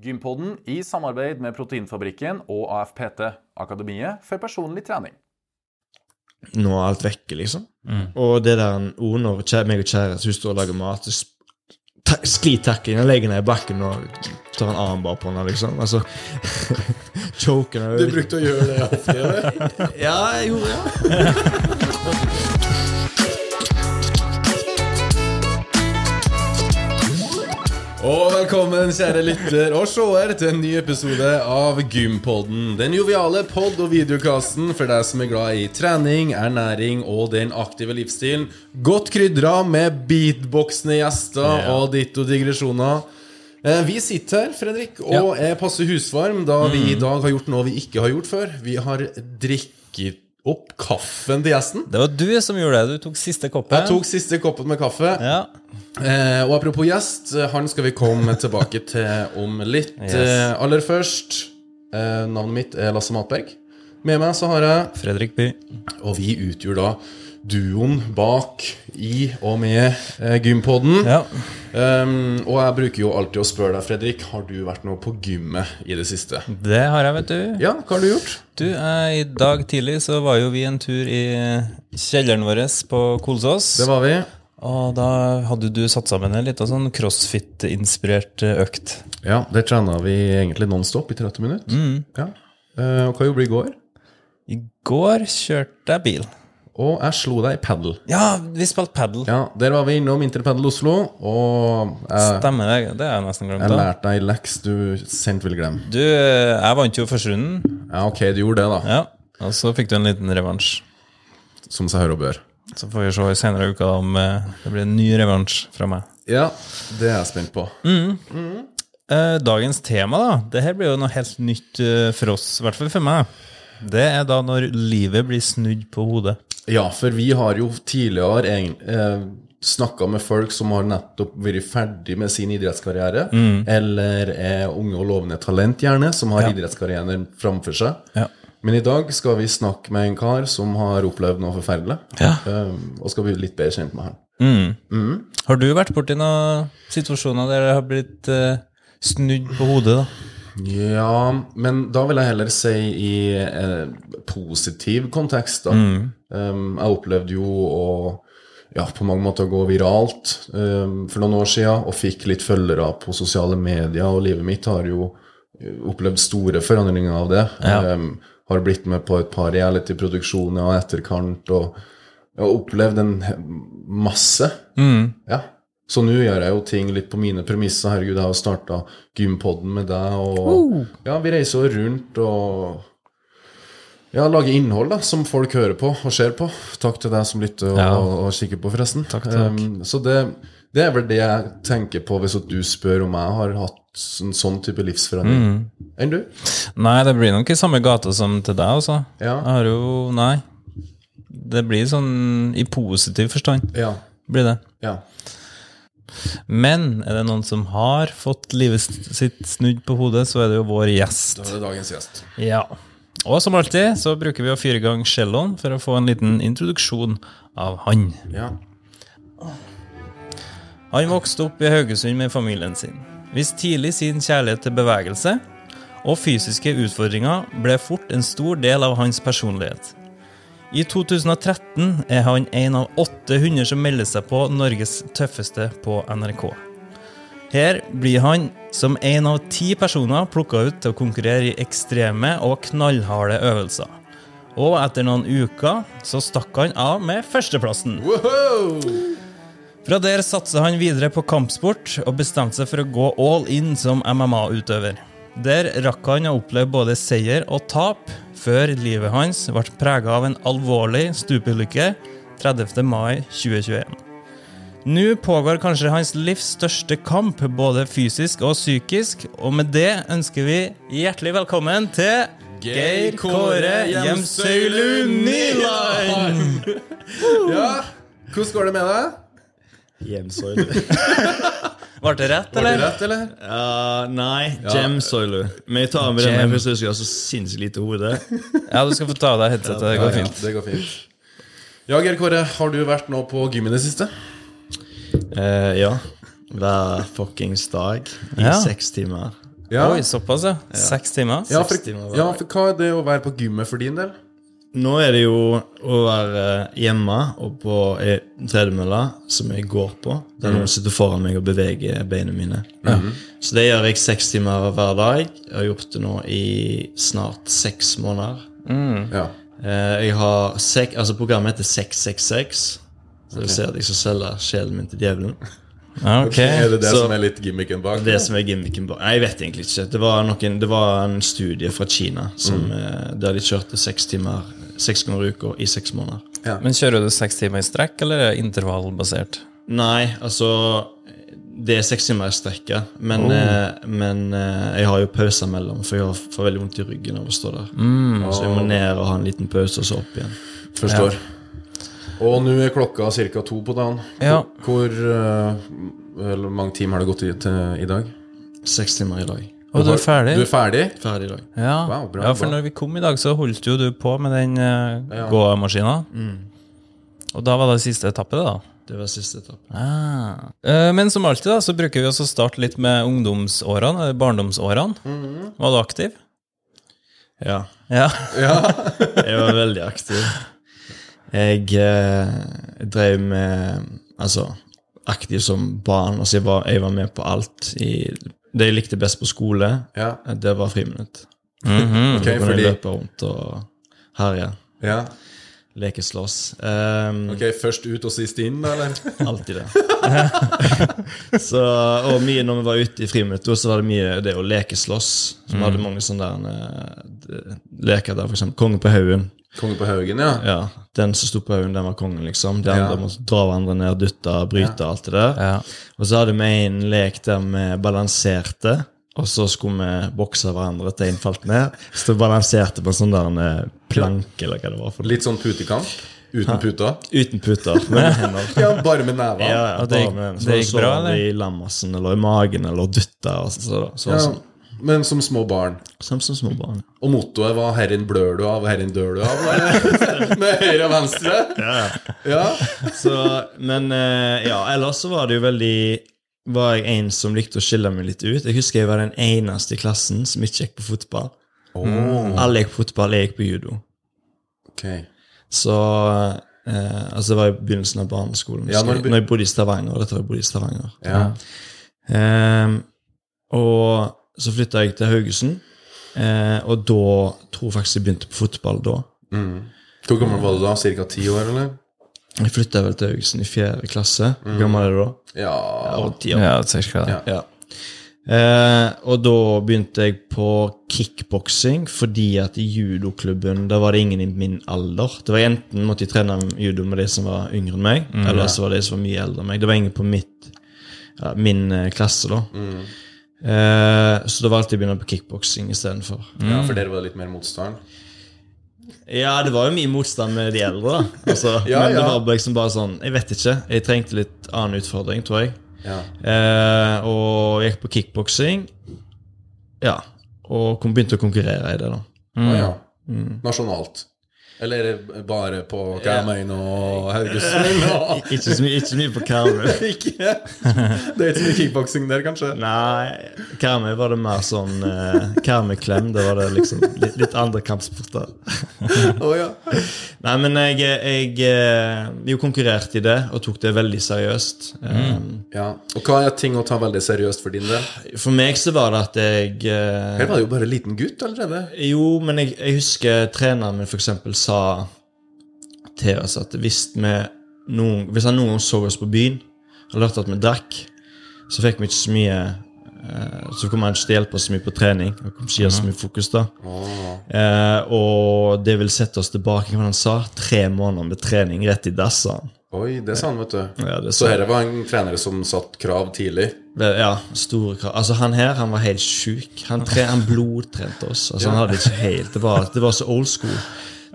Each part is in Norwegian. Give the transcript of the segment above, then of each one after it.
Gympodden i samarbeid med Proteinfabrikken og AFPT, Akademiet for personlig trening. Nå er alt vekke, liksom. Og det der ord når meg og kjæresten hun står og lager mat Sklir takken og legger ned i bakken og tar en armbar på henne, liksom. Altså Choker henne. brukte å gjøre det ofte, eller? Ja, jeg gjorde det. Og velkommen, kjære lytter og seer, til en ny episode av Gympodden. Den joviale pod- og videokassen for deg som er glad i trening, ernæring og den aktive livsstilen. Godt krydra med beatboxende gjester og ditto digresjoner. Eh, Vi sitter her, Fredrik, og er passe husvarm, da vi i dag har gjort noe vi ikke har gjort før. Vi har drikket opp kaffen til gjesten. Det var du som gjorde det. Du tok siste koppen. Jeg tok siste koppen med kaffe. Ja. Eh, og apropos gjest, eh, han skal vi komme tilbake til om litt. Yes. Eh, aller først, eh, navnet mitt er Lasse Matberg. Med meg så har jeg Fredrik By. Og vi utgjør da duoen bak i og med eh, Gympodden. Ja. Um, og jeg bruker jo alltid å spørre deg, Fredrik, har du vært noe på gymmet i det siste? Det har jeg, vet du. Ja, hva har du gjort? Du, eh, I dag tidlig så var jo vi en tur i kjelleren vår på Kolsås. Det var vi. Og da hadde du satt sammen en liten sånn crossfit-inspirert eh, økt. Ja, det trena vi egentlig nonstop i 30 minutter. Ja. Uh, og hva gjorde du i går? I går kjørte jeg bil. Og jeg slo deg i padel. Ja, vi spilte padel. Ja, Der var vi innom Interpadel Oslo, og jeg, Stemmer det. Det har jeg nesten glemt. jeg da. lærte deg leks du sent vil glemme. Du, jeg vant jo første runden. Ja, ok, du gjorde det, da. Ja. Og så fikk du en liten revansj. Som seg hør og bør. Så får vi se senere i uka om eh, det blir en ny revansj fra meg. Ja, det er jeg spent på. Eh, dagens tema, da. Det her blir jo noe helt nytt eh, for oss, i hvert fall for meg. Det er da når livet blir snudd på hodet. Ja, for vi har jo tidligere eh, snakka med folk som har nettopp vært ferdig med sin idrettskarriere, eller er unge og lovende talent, gjerne, som har Ja. idrettskarrieren framfor seg. Ja. Men i dag skal vi snakke med en kar som har opplevd noe forferdelig, Ja. eh, og skal bli litt bedre kjent med han. Mm. Har du vært borti noen situasjoner der det har blitt eh, snudd på hodet? da? Ja, men da vil jeg heller si i eh, positiv kontekst, da. Um, jeg opplevde jo å ja, på mange måter gå viralt um, for noen år siden, og fikk litt følgere på sosiale medier, og livet mitt har jo eh, opplevd store forandringer av det. Ja. Um, har blitt med på et par reality-produksjoner og etterkant, og har opplevd en masse. masse. Ja. Så nå gjør jeg jo ting litt på mine premisser. Herregud, jeg har starta gympodden med deg, og ja, vi reiser jo rundt og ja, lager innhold da, som folk hører på og ser på. Takk til deg som lytter og, Ja. og kikker på, forresten. Takk, takk. Um, så det, det er vel det jeg tenker på hvis du spør om jeg har hatt en sånn type livsforandring. Mm. Enn du? Nei, det blir nok i samme gata som til deg, altså. Ja. Jeg har jo Nei. Det blir sånn i positiv forstand. Ja. Blir det. ja. Men er det noen som har fått livet sitt snudd på hodet, så er det jo vår gjest. Da er det dagens gjest. Ja. Og som alltid så bruker vi å fyre i gang celloen for å få en liten introduksjon av han. Ja. Han vokste opp i Haugesund med familien sin. Viste tidlig sin kjærlighet til bevegelse, og fysiske utfordringer ble fort en stor del av hans personlighet. I 2013 er han en av åtte hunder som melder seg på Norges tøffeste på NRK. Her blir han som en av ti personer plukka ut til å konkurrere i ekstreme og knallharde øvelser. Og etter noen uker så stakk han av med førsteplassen. Fra der satsa han videre på kampsport og bestemte seg for å gå all in som MMA-utøver. Der rakk han å oppleve både seier og tap, før livet hans ble prega av en alvorlig stupulykke 30. mai 2021. Nå pågår kanskje hans livs største kamp, både fysisk og psykisk, og med det ønsker vi hjertelig velkommen til Geir Kåre Hjemsøylu Nyland! Ja, hvordan går det med deg? Hjemsoilu. Ble det rett, Var det eller? rett, eller? Ja, nei, gemsoilu. Men jeg tar med den for jeg har så sinnssykt lite hode. Ja, du skal få ta av deg headsetet. Det går Ja, ja, fint. det går fint. Ja, Geir Kåre, har du vært nå på gym i det siste? Uh, ja. Hver fuckings dag i Ja. seks timer. Ja. Oi, såpass, ja. Seks timer? Ja, for, Seks timer ja, for hva er det å være på gymmet for din del? Nå er det jo å være hjemme og på ei tredemølle som jeg går på, der noen sitter foran meg og beveger beina mine. Så det gjør jeg seks timer hver dag. Jeg har gjort det nå i snart seks måneder. Ja. Eh, Jeg har sek, altså Programmet heter 666. Så det vil si at jeg skal selge sjelen min til djevelen. Okay. ok. Er det det Så- som er litt gimmicken bak? Det som er gimmicken bak Nei, Jeg vet egentlig ikke. Det var, noen, det var en studie fra Kina som, mm. der de kjørte seks timer seks ganger i uka i seks måneder. Men kjører du seks timer i strekk, eller er det intervallbasert? Nei, altså Det er seks timer i strekket, men, eh, men eh, jeg har jo pauser mellom, for jeg har, får veldig vondt i ryggen av å stå der. Så jeg må ned og ha en liten pause, og så opp igjen. Forstår. Og nå er klokka ca. to på dagen. Ja. Hvor eh, eller mange timer har det gått i, til, i dag? Seks timer i dag. Og du er ferdig? Du er ferdig? Ferdig i dag. Ja. Wow, bra, ja, for bra. når vi kom i dag, så holdt jo du på med den uh, gåmaskina. Og da var det siste etappe, da. Det var siste etappe. Ah. Uh, men som alltid da, så bruker vi også å starte litt med ungdomsårene, eller barndomsårene. Var du aktiv? Ja. Ja. Jeg var veldig aktiv. Jeg eh, drev med Altså aktiv som barn. Altså jeg var, jeg var med på alt. I, det jeg likte best på skole, Ja. det var friminutt. Mm -hmm. okay, Da kunne fordi jeg løpe rundt og herje. ja. Lekeslåss. Um, Ok, Først ut og sist inn, eller? Alltid det. så, og mye når vi var ute i friminuttet, så var det mye det å lekeslåss. Så vi hadde mange sånne der, eh, leker der, for eksempel Kongen på haugen. Konge på Haugen, ja. Ja, Den som sto på haugen, den var kongen, liksom. De andre Ja. måtte dra hverandre ned, dytte, bryte, alt det der. ja. Og så hadde vi en lek der vi balanserte, og så skulle vi bokse hverandre til en falt ned. Så vi balanserte på en sånn der en eh, planke, eller hva det var. for Litt sånn putekamp. Uten puter. Uten puter, med hender. Ja, bare med nevene. Ja, ja, det gikk- med- det gikk så bra, så eller? I lammasen eller i magen eller dytta. Og så, så, så, Ja, sånn. Men som små barn. Som som små barn. Og mottoet var 'herren blør du av, herren dør du av'. med høyre og venstre. Ja. Så, men eh, ja, ellers så var det jo veldig Var jeg en som likte å skille meg litt ut. Jeg husker jeg var den eneste i klassen som ikke gikk på fotball. Alle gikk på fotball, jeg gikk på judo. Okay. Så eh, Altså, det var i begynnelsen av barneskolen. Ja, når jeg, når jeg bodde i Stavanger. Dette var jeg bodde i Stavanger. Ja. Ehm, og så flytta jeg til Haugesund, eh, og da tror jeg faktisk jeg begynte på fotball da. Hvor gammel var du da? Cirka ti år, eller? Jeg flytta vel til Haugesund i fjerde klasse. Hvor gammel er du da? Ja. Ja, år. ja cirka det. Ja. Ja. Eh, og da begynte jeg på kickboksing fordi at i judoklubben da var det ingen i min alder. Det var Enten måtte jeg trene judo med de som var yngre enn meg, eller så var det de som var mye eldre enn meg. Det var ingen på mitt, ja, min eh, klasse, da. Eh, så da valgte jeg å begynne på kickboksing istedenfor. ja, for dere var litt mer motstand? Ja, det var jo mye motstand med de eldre, da. Altså, Ja, men det var liksom bare sånn Jeg vet ikke. Jeg trengte litt annen utfordring, tror jeg. Ja. Eh, og gikk på kickboksing. Ja. Og kom, begynte å konkurrere i det, da. Å ja. Nasjonalt. Eller er det bare på Karmøyen og Haugesund? Ikke så mye, ikke mye på Karmøy. Det er ikke så mye kickboksing der, kanskje? Nei, Karmøy var det mer sånn uh, Karmøy-klem. Da var det liksom litt, litt andre kampsporter. oh, ja. Nei, men jeg, jeg eh, jo konkurrerte i det og tok det veldig seriøst. Eh, ja. Og hva er ting å ta veldig seriøst for din del? For meg så var det at jeg eh, Her var det jo bare en liten gutt allerede. Jo, men jeg, jeg husker treneren min for eksempel sa til oss at hvis, vi noen, hvis han noen gang så oss på byen og lærte at vi drakk, så fikk vi ikke så mye eh, Så kom han ikke til å hjelpe oss så mye på trening. Og kom ikke så mye fokus da eh, Og det vil sette oss tilbake, hva han sa, tre måneder med trening rett i dass. Oi, det sa han, vet du. Ja, det Så dette var en trener som satt krav tidlig. Ja, store krav. Altså Han her han var helt sjuk. Han, han blodtrente oss. Altså Han hadde ikke helt Det var, det var så old school.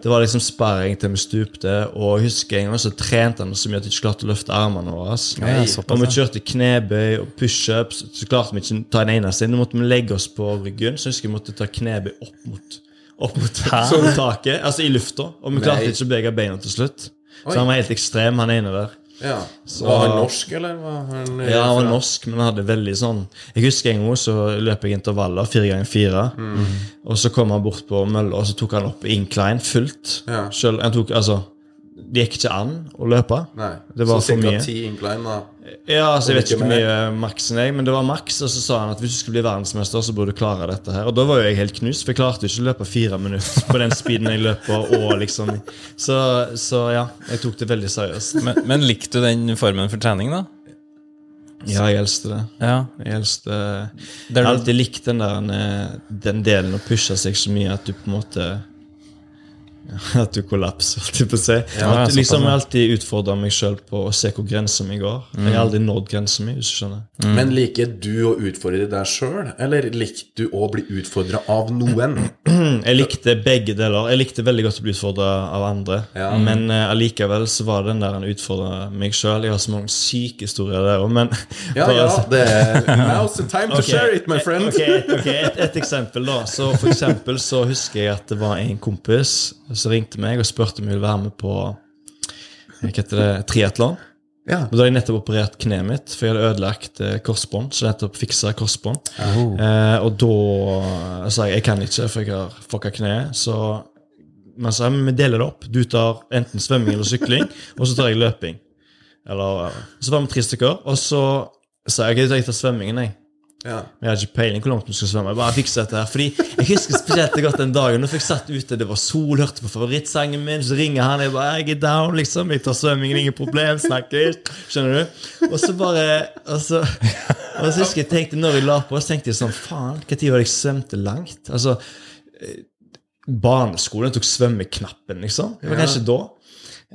Det var liksom sparring til vi stupte. Og jeg husker en gang så trente han så mye at vi ikke klarte å løfte armene våre. Ja, og vi kjørte knebøy og pushups, så klarte vi ikke å ta en eneste. Nå måtte vi legge oss på ryggen, så jeg husker vi måtte ta knebøy opp mot Opp mot sånn taket, altså i lufta. Og vi klarte Nei. ikke å bevege beina til slutt. Oi. Så han var helt ekstrem, han ene der. Ja. Så- Var han norsk, eller? Var han, eh, Ja, han var norsk, men han hadde veldig sånn Jeg husker en gang så løp jeg intervaller, fire ganger fire. Mm. Og så kom han bort på mølla, og så tok han opp incline fullt. Ja. Selv, han tok, altså, det gikk ikke an å løpe. Nei. Det var så for cirka mye. ti incline. Ja, altså Jeg vet ikke hvor mye maksen er, men det var maks. Og så sa han at hvis du skulle bli verdensmester, så burde du klare dette her. Og da var jo jeg helt knust, for jeg klarte jo ikke å løpe fire minutter på den speeden jeg løper. og liksom Så, så ja, jeg tok det veldig seriøst. Men, men likte du den formen for trening, da? Ja, jeg elsker det. Ja. Jeg elsker Jeg har alltid likt den der Den delen å pushe seg så mye at du på en måte At du kollapser, holdt jeg på å si. Ja, at du liksom. Alltid utfordrer meg sjøl på å se hvor grensa mi går. Jeg har aldri nådd grensa mi, hvis du skjønner. Men liker du å utfordre deg sjøl, eller likte du å bli utfordra av noen? Jeg likte begge deler. Jeg likte veldig godt å bli utfordra av andre. Ja. Men allikevel så var det den der han utfordra meg sjøl. Jeg har så mange syke historier der òg, men Ja, ja, det er Now's the time to okay. share it, my friend. Ok, okay. et, et eksempel da Så for eksempel så husker jeg at det var en kompis Som ringte meg og spurte om jeg ville være med på Hva heter det? triatlon. Ja. Og da hadde jeg nettopp operert kneet mitt For jeg hadde ødelagt eh, korsbånd Så jeg nettopp fiksa korsbånd eh, Og da eh, sa jeg Jeg kan ikke for jeg har fucket kneet Så men så, vi deler det opp Du tar enten svømming eller sykling Og så tar jeg løping eller, eh, Så var vi tre stykker Og så sa jeg Jeg tar svømmingen jeg Ja. men jeg hadde ikke peiling hvor langt vi skulle svømme. Jeg bare fikser dette her Fordi Jeg husker spesielt godt den dagen Når jeg satt ute, det var sol, hørte på favorittsangen min, så ringer han. Jeg bare jeg er down, liksom. Jeg tar svømmingen, ingen problem. Snakkes. Skjønner du? Og så bare Og så, og så husker jeg tenkte når jeg la på, så tenkte jeg sånn Faen, når var det jeg svømte langt? Altså eh, Barneskolen tok svømmeknappen, liksom. Det var Ja. kanskje da.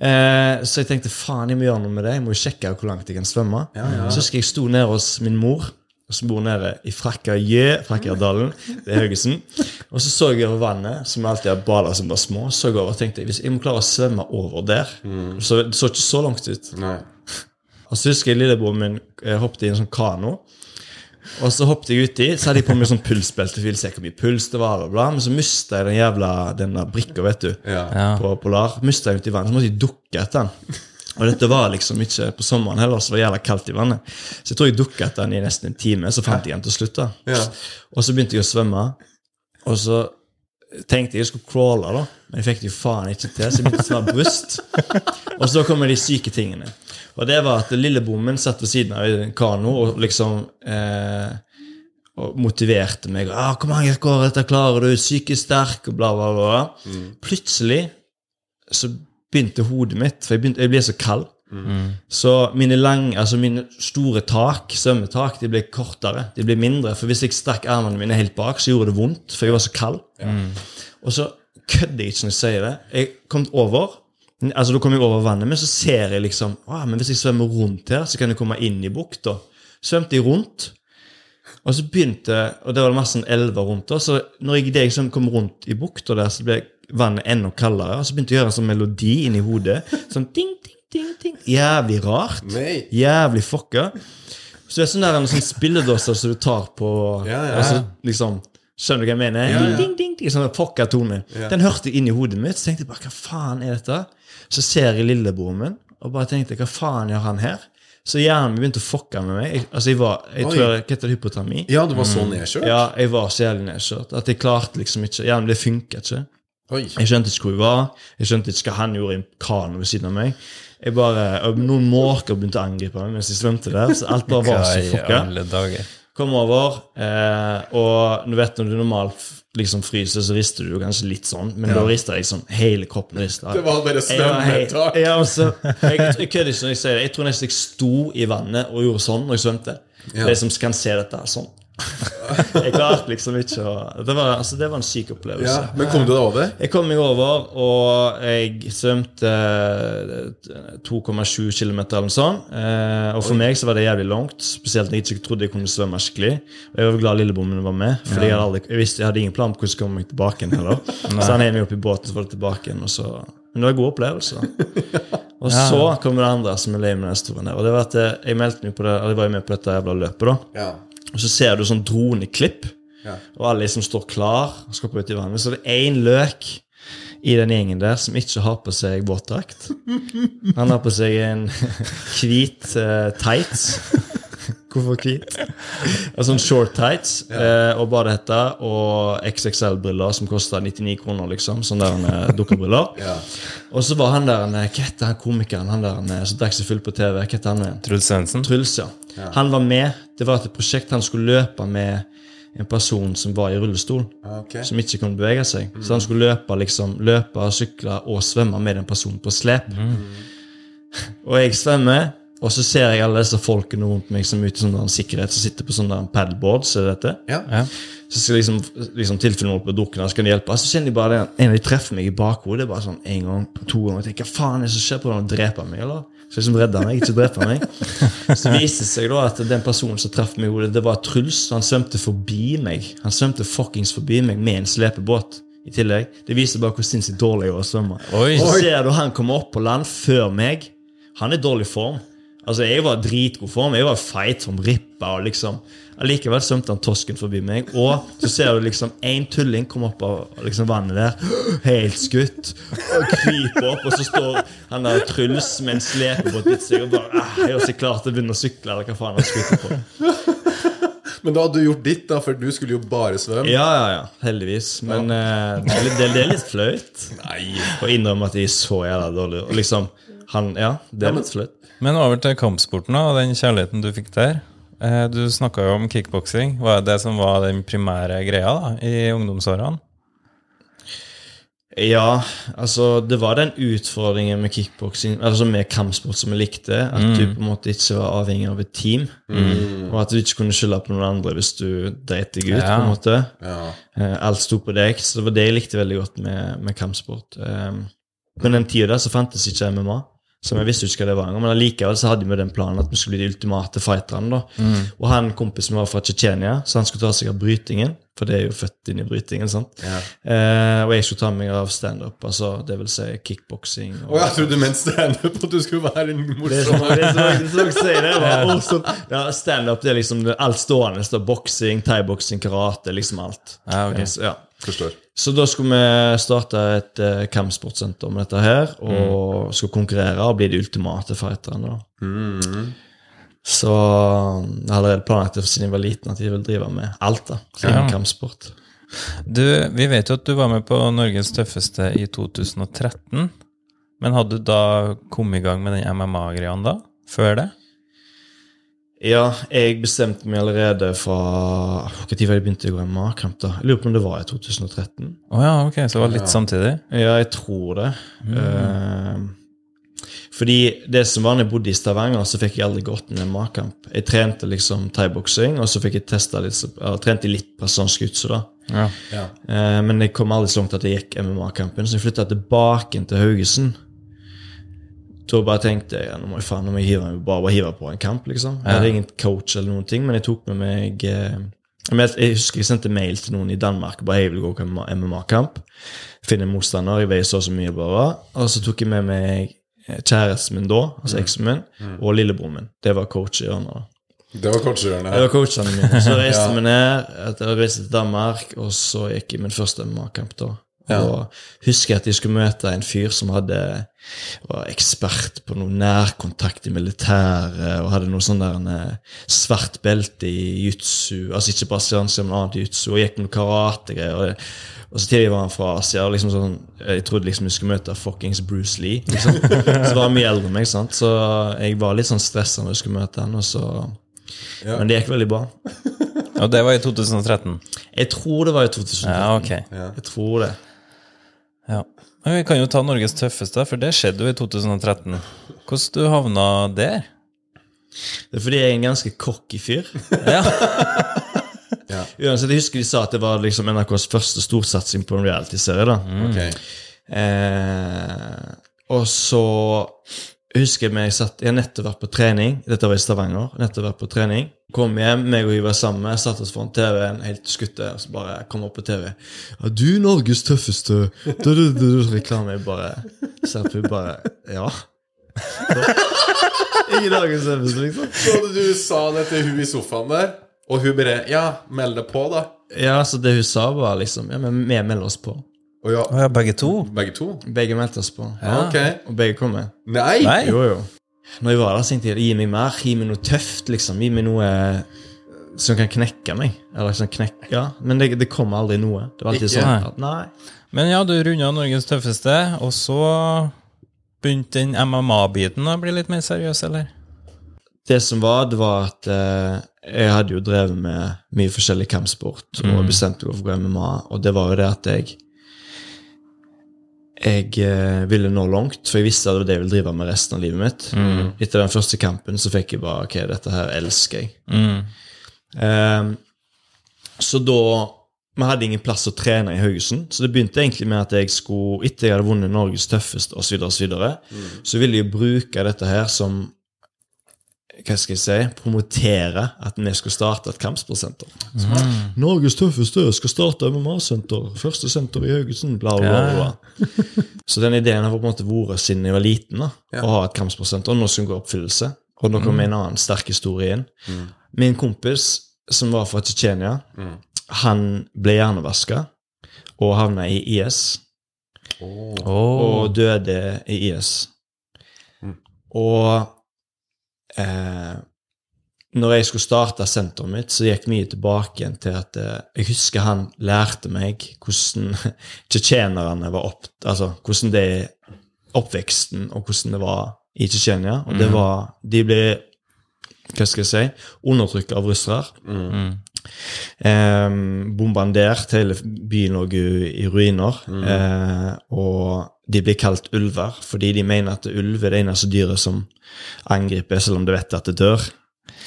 Eh, så jeg tenkte faen, jeg må gjøre noe med det. Jeg må jo sjekke hvor langt jeg kan svømme. Så husker jeg sto nede hos min mor, som bor nede i Frekkajø, Frakkajødalen ved Haugesund. Og så så jeg over vannet, som alltid har bada som var små. Så jeg over og tenkte hvis jeg må klare å svømme over der Så det så ikke så langt ut. Nei. Og så husker jeg lillebroren min eh, hoppet i en sånn kano. Og så hoppet jeg uti, så hadde jeg på meg sånn pulsbelte. for jeg se hvor mye puls det var, og bla. Men så mista jeg den jævla den brikka, vet du. Ja. På Polar. Mista jeg ut i vannet, så måtte jeg dukke etter den. Og dette var liksom ikke på sommeren heller, så det var jævla kaldt i vannet. Så jeg tror jeg dukket etter den i nesten en time, så fant jeg den til slutt. da. Ja. Og så begynte jeg å svømme, og så tenkte jeg jeg skulle crawle, da. Men jeg fikk det jo faen ikke til, så jeg begynte å svømme bryst. Og så kommer de syke tingene. Og det var at lillebommen satt ved siden av en kano og liksom eh, og motiverte meg. Ah, 'Hvor mange går dette klarer du? Psykisk sterk?' og bla, bla, bla. Plutselig så begynte hodet mitt For jeg, begynte, jeg ble så kald. Så mine lang, altså mine store tak, svømmetak, de ble kortere. De ble mindre. For hvis jeg stakk armene mine helt bak, så gjorde det vondt, for jeg var så kald. Og så kødder jeg ikke når jeg sier det. Jeg kom over. Altså Da kom jeg over vannet, men så ser jeg liksom ah, men Hvis jeg svømmer rundt her, så kan jeg komme inn i bukta. Svømte jeg rundt, og så begynte Og det var masse elver rundt. da, Så når jeg, det jeg kom rundt i bukta der, så ble vannet enda kaldere. Og så begynte jeg å gjøre en sånn melodi inni hodet. Sånn ding, ding, ding, ding. Jævlig rart. Nei. Jævlig fucka. Så det er sånn der en sånn spilledåser som du tar på Ja, ja. Altså, liksom, Skjønner du hva jeg mener? Ja, ja. Ding, ding, ding, sånn fucka tone. Ja. Den hørte jeg inn i hodet mitt. Så tenkte jeg bare, hva faen er dette? Så ser jeg lillebroren min, og bare tenkte, hva faen gjør han her? Så hjernen begynte å fucke med meg. Jeg, altså, jeg var, jeg Oi. tror jeg, hva heter det, hypotermi? ja, du var så nedkjørt? Ja, jeg var så jævlig nedkjørt at jeg klarte liksom ikke Hjernen det funka ikke. Oi. Jeg skjønte ikke hvor jeg var. Jeg skjønte ikke hva han gjorde i en kran ved siden av meg. Jeg bare, Noen måker begynte å angripe meg mens jeg svømte der. så alt bare var så i fucka. Kom over, eh, og du vet når du normalt liksom fryser, så rister du jo kanskje litt sånn, men da rister jeg sånn hele kroppen. Rister. Det var bare Jeg svømmetak. Ja, altså, jeg, jeg kødder ikke når jeg sier det. Jeg tror nesten jeg sto i vannet og gjorde sånn når jeg svømte. Ja. De som kan se dette sånn. Jeg klarte liksom ikke å Det var, altså, det var en syk opplevelse. Ja, men kom du deg over? Jeg kom meg over, og jeg svømte eh, 2,7 km eller noe sånt. Eh, og for meg så var det jævlig langt, spesielt når jeg ikke trodde jeg kunne svømme skikkelig. Og jeg var glad lillebommen var med, for jeg, hadde jeg visste jeg hadde ingen plan på hvordan jeg kom meg tilbake igjen heller. så han heiv meg opp i båten, så var det tilbake igjen. Og så, men det var en god opplevelse. Og så kommer det andre som er lei med den historien der. Og det var at jeg, jeg meldte meg på det, eller jeg var med på dette jævla løpet, da. Ja. Og så ser du sånn droneklipp, Ja. og alle liksom står klar og skal ut i vannet. Så det er én løk i den gjengen der som ikke har på seg våtdrakt. Han har på seg en hvit uh, tights. Hvorfor hvit? En sånn short tights eh, og badehette og XXL-briller som koster 99 kroner, liksom. Sånne der eh, dukkebriller. Ja. Og så var han der Hva heter han komikeren han der som drakk seg full på TV? Hva heter han? Truls Svendsen. Truls, ja. Han var med. Det var et prosjekt han skulle løpe med en person som var i rullestol. okay. Som ikke kunne bevege seg. Så han skulle løpe, liksom, løpe, sykle og svømme med den personen på slep. Og jeg svømmer, og så ser jeg alle disse folkene rundt meg som er ute sånn der sikkerhet, som sitter på sånn der Ser du det dette. Ja. Ja. Så skal liksom, liksom tilfelle noen på dukken, så kan de hjelpe. Så kjenner de bare det, en av de treffer meg i bakhodet. bare sånn en gang, to ganger. og tenker, hva faen er det som skjer? Prøver han å drepe meg, eller? Så liksom redda meg, ikke drepe meg. Så viste det seg da at den personen som traff meg i hodet, det var Truls. Han svømte forbi meg. Han svømte fuckings forbi meg med en slepebåt. I tillegg. Det viser bare hvor sinnssykt dårlig jeg var å svømme. Oi. Så ser du han komme opp på land før meg. Han er i dårlig form. Altså, Jeg var dritgod form. Jeg var feit som rippa. og liksom Allikevel svømte han tosken forbi meg. Og så ser du liksom én tulling komme opp av liksom vannet der, helt skutt, og kryper opp, og så står han der Truls med en slepebåt etter seg og bare ah, Jeg er også klar til å begynne å sykle, eller hva faen han skulle på. Men da hadde du gjort ditt, da, for du skulle jo bare svømme. Ja, ja, ja. Heldigvis. Men eh, det, er litt, det, det er litt flaut Nei. å innrømme at de er så jævla dårlig. Og liksom, han, ja, det er litt flaut. Men over til kampsporten da, og den kjærligheten du fikk der. Eh, Du snakka jo om kickboksing. Var det det som var den primære greia da, i ungdomsårene? Ja, altså det var den utfordringen med kickboksing, altså med kampsport som jeg likte. At du på en måte ikke var avhengig av et team. Og at du ikke kunne skylde på noen andre hvis du dreit deg ut. Ja. på en måte. Ja. Eh, Alt sto på deg. Så det var det jeg likte veldig godt med, med kampsport. Um, men den tida der så fantes ikke MMA. Som jeg visste ikke hva det var engang, Men allikevel så hadde vi den planen at vi skulle bli de ultimate fighterne. da. Og han kompisen var fra Tsjetsjenia, så han skulle ta seg av brytingen. For det er jo født inn i brytingen. sant? Ja. Eh, og jeg skulle ta meg av standup, altså det vil si kickboksing. Og jeg trodde du mente standup, at du skulle være en morsom som, det det jeg sier, det var oh, sånn. ja, Standup er liksom alt stående. Boksing, thaiboksing, karate, liksom alt. Ja, ok. Så, ja. Forstår. så da skulle vi starte et uh, kampsportsenter med dette her, og skulle konkurrere og bli de ultimate fighterne. da. Så jeg har allerede planlagt det siden jeg var liten, at jeg vil drive med alt. da, ja. kampsport. Du, Vi vet jo at du var med på Norges tøffeste i 2013. Men hadde du da kommet i gang med den MMA-greia da? Før det? Ja, jeg bestemte meg allerede fra Når var det begynte å gå MMA-kamp? da? Jeg lurer på om det var i 2013. Oh ja, ok, så det var litt samtidig? Ja, jeg tror det. Eh, fordi det som var når jeg bodde i Stavanger, så fikk jeg aldri gått ned i magkamp. Jeg trente liksom thaiboksing, og så fikk jeg testa litt, så- jeg trente litt personsk utse, da. Ja. Ja. Uh, men jeg kom aldri så langt at jeg gikk MMA-kampen, så jeg flytta tilbake til Haugesund. Da bare tenkte jeg ja, nå må jeg faen, nå må jeg hive, bare, bare hive på en kamp, liksom. Jeg hadde ingen coach eller noen ting, men jeg tok med meg eh, jeg husker jeg sendte mail til noen i Danmark bare jeg vil gå på MMA-kamp. Finne en motstander, jeg veier så og så mye bare. Og så tok jeg med meg eh, kjæresten min da, altså eksen min, og lillebroren min. Det var coach i hjørnet. Det var coachhjørnet. Det var coachene mine. Så reiste vi ned, jeg reiste til Danmark, og så gikk jeg min første MMA-kamp da. Og husker jeg at jeg skulle møte en fyr som hadde var ekspert på noe nærkontakt i militæret, og hadde noe sånn der en eh, svart belte i jutsu, altså ikke brasiliansk, men annet jutsu, og gikk med noe karategreier. Og, og så tidlig var han fra Asia, og liksom sånn, jeg trodde liksom jeg skulle møte fuckings Bruce Lee. liksom. Så var han mye eldre enn meg, sant? så jeg var litt sånn stressa når jeg skulle møte han, og så... Ja. Men det gikk veldig bra. Og det var i 2013? Jeg tror det var i 2013. Ja, ok. Jeg tror det. Ja. Men vi kan jo ta Norges tøffeste, for det skjedde jo i 2013. Hvordan du havna der? Det er fordi jeg er en ganske cocky fyr. Ja. Ja. Uansett, Jeg husker de sa at det var liksom NRKs første storsatsing på en reality-serie. da. Okay. Eh, og så husker jeg meg jeg satt, jeg nettopp vært på trening. Dette var i Stavanger. nettopp vært på trening. Kom hjem, meg og hun var sammen. Satt oss foran TV-en, helt skutte. Og så bare kom opp på TV. Ja, 'Du Norges tøffeste.' Du, du, du, du, reklame. Jeg bare ser på henne bare Ja. Ingen Norges tøffeste, liksom. Så du sa det til hun i sofaen der, og hun bare Ja, meld deg på, da. Ja, så det hun sa, var liksom Ja, men vi melder oss på. Å ja, Oh, ja, begge to? begge to? Begge meldte oss på. Ja. Okay. Og begge kom med. Nei! Nei? Jo, jo. Når jeg var der, tenkte jeg gi meg mer. Gi meg noe tøft, liksom. Gi meg noe eh, som kan knekke meg. Eller sånn knekke. ja. Men det, det kom aldri noe. Det var alltid Ikke? sånn at nei. Men ja, du runda Norges tøffeste, og så begynte den MMA-biten å bli litt mer seriøs, eller? Det som var, det var at eh, jeg hadde jo drevet med mye forskjellig kampsport og bestemte meg for å gå MMA, og det var jo det at jeg jeg eh, ville nå langt, for jeg visste at det var det jeg ville drive med resten av livet mitt. Etter den første kampen så fikk jeg bare Ok, dette her elsker jeg. Mm. Ehm, så da Vi hadde ingen plass å trene i Haugesund, så det begynte egentlig med at jeg skulle, etter jeg hadde vunnet Norges tøffeste osv., så, videre, og så, videre, så ville jeg bruke dette her som hva skal jeg si, promotere at vi skulle starte et kampsportsenter. Norges tøffeste skal starte MMA-senter. Første senter i Haugesund. Bla, bla, bla. Ja. Så den ideen har på en måte vært siden jeg var liten, da, Ja. å ha et kampsportsenter. Nå skal den gå i oppfyllelse. Og nå kommer en annen sterk historie inn. Min kompis, som var fra Tsjetsjenia, han ble hjernevaska og havna i IS. Og døde i IS. Og eh, når jeg skulle starte senteret mitt, så gikk mye tilbake igjen til at eh, jeg husker han lærte meg hvordan tsjetsjenerne var opp... Altså hvordan det er Oppveksten og hvordan det var i Tsjetsjenia. Og det var De ble hva skal jeg si, undertrykket av russere. Eh, bombardert, hele byen lå i ruiner. ruiner. Eh, og de blir kalt ulver fordi de mener at ulv er det eneste dyret som angriper, selv om de vet at det dør.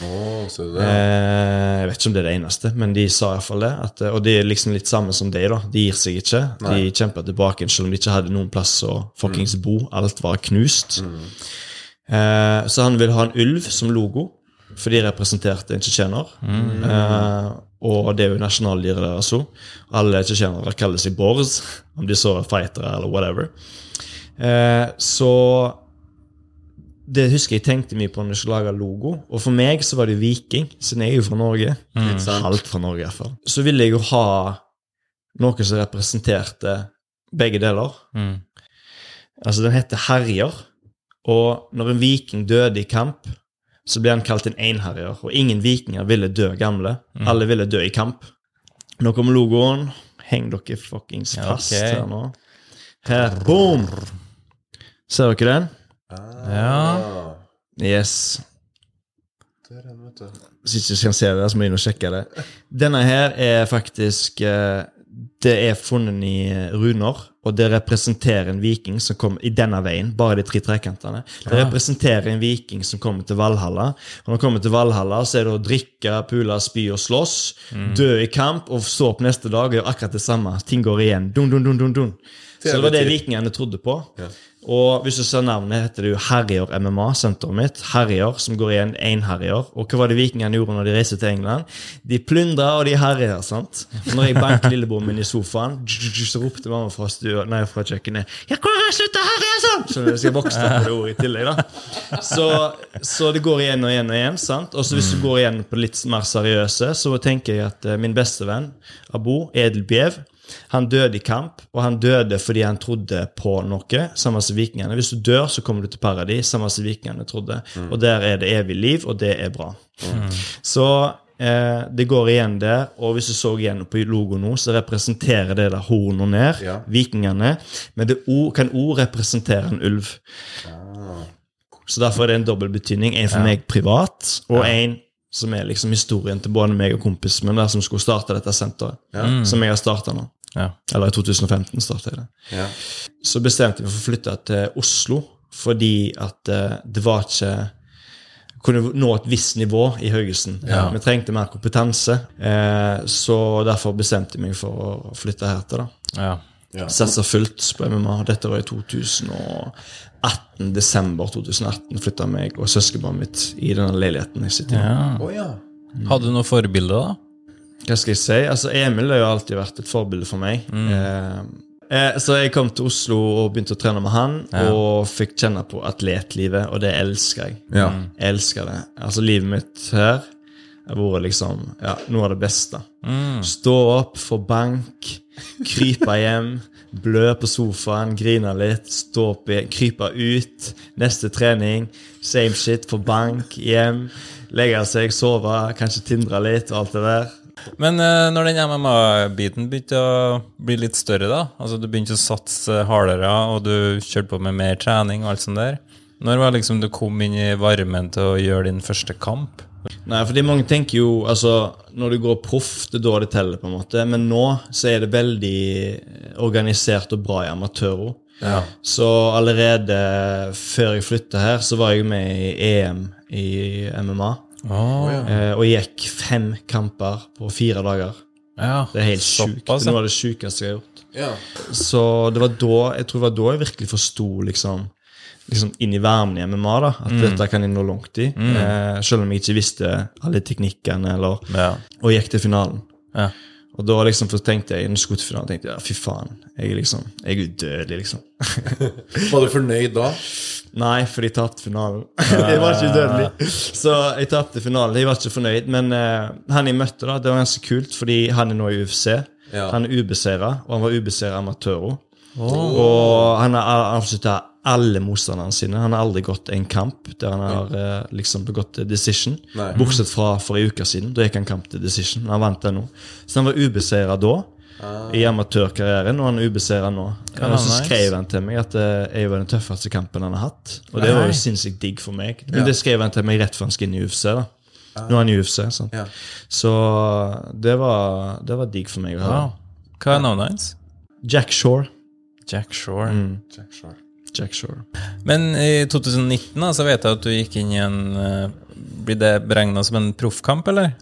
Oh, det? Eh, jeg vet ikke om det er det eneste, men de sa iallfall det. At, eh, og det er liksom litt samme som deg, da. De gir seg ikke. De kjemper tilbake, selv om de ikke hadde noen plass å fuckings bo. Alt var knust. Eh, så han vil ha en ulv som logo, for de representerte en tsjetsjener. Eh, og det er jo nasjonaldyret deres òg. Alle tsjetsjenere kaller seg Borz, om de så er fightere eller whatever. Eh, så det husker jeg tenkte mye på når jeg skulle lage logo. Og for meg så var det viking, siden jeg er jo fra Norge. Mm. Halvt fra Norge, i hvert fall. Så ville jeg jo ha noe som representerte begge deler. Mm. Altså, den heter herjer. Og når en viking døde i kamp, så ble han kalt en einherjer. Og ingen vikinger ville dø gamle. Alle ville dø i kamp. Nå kommer logoen. Heng dere fuckings Ja, fast her nå. Her. Boom! Ser dere den? Ja. Ah, Yes. der er den, vet du. Hvis ikke jeg kan se det, så må jeg inn og sjekke det. Denne her er faktisk eh, Det er funnet i eh, runer, og det representerer en viking som kom i denne veien, bare de tre trekantene. Det representerer en viking som kommer til Valhalla. Og når han kommer til Valhalla, så er det å drikke, pule, spy og slåss, dø i kamp, og stå opp neste dag og gjøre akkurat det samme. Ting går igjen. Dun, dun, dun, dun, dun. Så det var det vikingene trodde på. Og hvis du ser navnet, heter det jo Herjer MMA, senteret mitt. Herjer, som går igjen einherjer. Og hva var det vikingene gjorde når de reiste til England? De plyndra, og de herjer, sant? Når jeg banket lillebroren min i sofaen, så ropte mamma fra, stua, nei, fra kjøkkenet Ja, hvor har jeg sluttet å herje, sånn? Så jeg skal vokse opp på det ordet i tillegg, da. Så, så det går igjen og igjen og igjen, sant? Og så hvis du går igjen på det litt mer seriøse, så tenker jeg at eh, min bestevenn, Abo, Edel Bjev, han døde i kamp, og han døde fordi han trodde på noe, samme som vikingene. Hvis du dør, så kommer du til paradis, samme som vikingene trodde. Og der er det evig liv, og det er bra. Så eh, det går igjen der, og hvis du så igjen på logo nå, så representerer det der hornet ned, Ja. vikingene, men det o, kan òg representere en ulv. Så derfor er det en dobbel betydning. En for meg privat, og en som er liksom historien til både meg og kompisen min der som skulle starte dette senteret. Som jeg har starta nå. Ja. Eller i 2015 starta jeg det. Ja. Så bestemte vi for å flytte til Oslo fordi at eh, det var ikke kunne nå et visst nivå i Haugesund. Vi trengte mer kompetanse, eh, så derfor bestemte jeg meg for å flytte her til. da. Ja. Ja. Satsa fullt på MMA. Dette var i 2018, desember 2018 flytta meg og søskenbarnet mitt i denne leiligheten jeg sitter i. ja. Oh, ja. Hadde du noen forbilde, da? Hva skal jeg si? Altså, Emil har jo alltid vært et forbilde for meg. Mm. eh, så jeg kom til Oslo og begynte å trene med han, og fikk kjenne på atletlivet, og det elsker jeg. Ja. Jeg elsker det. Altså, livet mitt her har vært liksom ja, noe av det beste. Stå opp, få bank, krype hjem, Blø på sofaen, grine litt, stå opp igjen, krype ut. Neste trening, same shit, få bank, hjem. Legge seg, sove, kanskje tindre litt og alt det der. Men eh, når den MMA-biten begynte å bli litt større, da Altså du begynte å satse hardere, og du kjørte på med mer trening og alt sånt der. Når var liksom du kom inn i varmen til å gjøre din første kamp? Nei, fordi mange tenker jo altså, Når du går proff, det er da det teller, på en måte. Men nå så er det veldig organisert og bra i amatører. Så allerede før jeg flytta her, så var jeg med i EM i MMA. Eh, og gikk fem kamper på fire dager. ja. Det er helt sjukt. Det er noe av det sjukeste jeg har gjort. Ja. Så det var da jeg tror det var da jeg virkelig forsto liksom, liksom inn i varmen i MMA da, at dette kan jeg nå langt i. Eh, selv om jeg ikke visste alle teknikkene, eller, Ja. og gikk til finalen. Og da liksom tenkte jeg, innen skuddfinalen tenkte jeg, fy faen, jeg er liksom, jeg er udødelig, liksom. Var du fornøyd da? Nei, for jeg tapte finalen. jeg var ikke udødelig. Så jeg tapte finalen. Jeg var ikke fornøyd. Men uh, han jeg møtte, da, det var ganske kult, fordi han er nå i UFC. Ja. Han er ubeseira, og han var ubeseira amatører. Og han har avslutta alle motstanderne sine. Han har aldri gått en kamp der han har eh, liksom begått decision. Nei. Bortsett fra for en uke siden. Da gikk han kamp til decision. Han vant den nå. Så han var ubeseira da. I amatørkarrieren, og han er ubeseira nå. Ja, Og så skrev han til meg at det jeg var den tøffeste kampen han har hatt. Og det var jo sinnssykt digg for meg. Men det skrev han til meg rett før han skal inn i UFC. da Nå er han i UFC. sant? Ja. Så det var, det var digg for meg å høre. Wow. Hva er navnet hans? Jack Shore. Jack Shore. Jack Shore. Jack Shore. Men i 2019 da, så vet jeg at du gikk inn i en eh, Blir det beregna som en proffkamp, eller?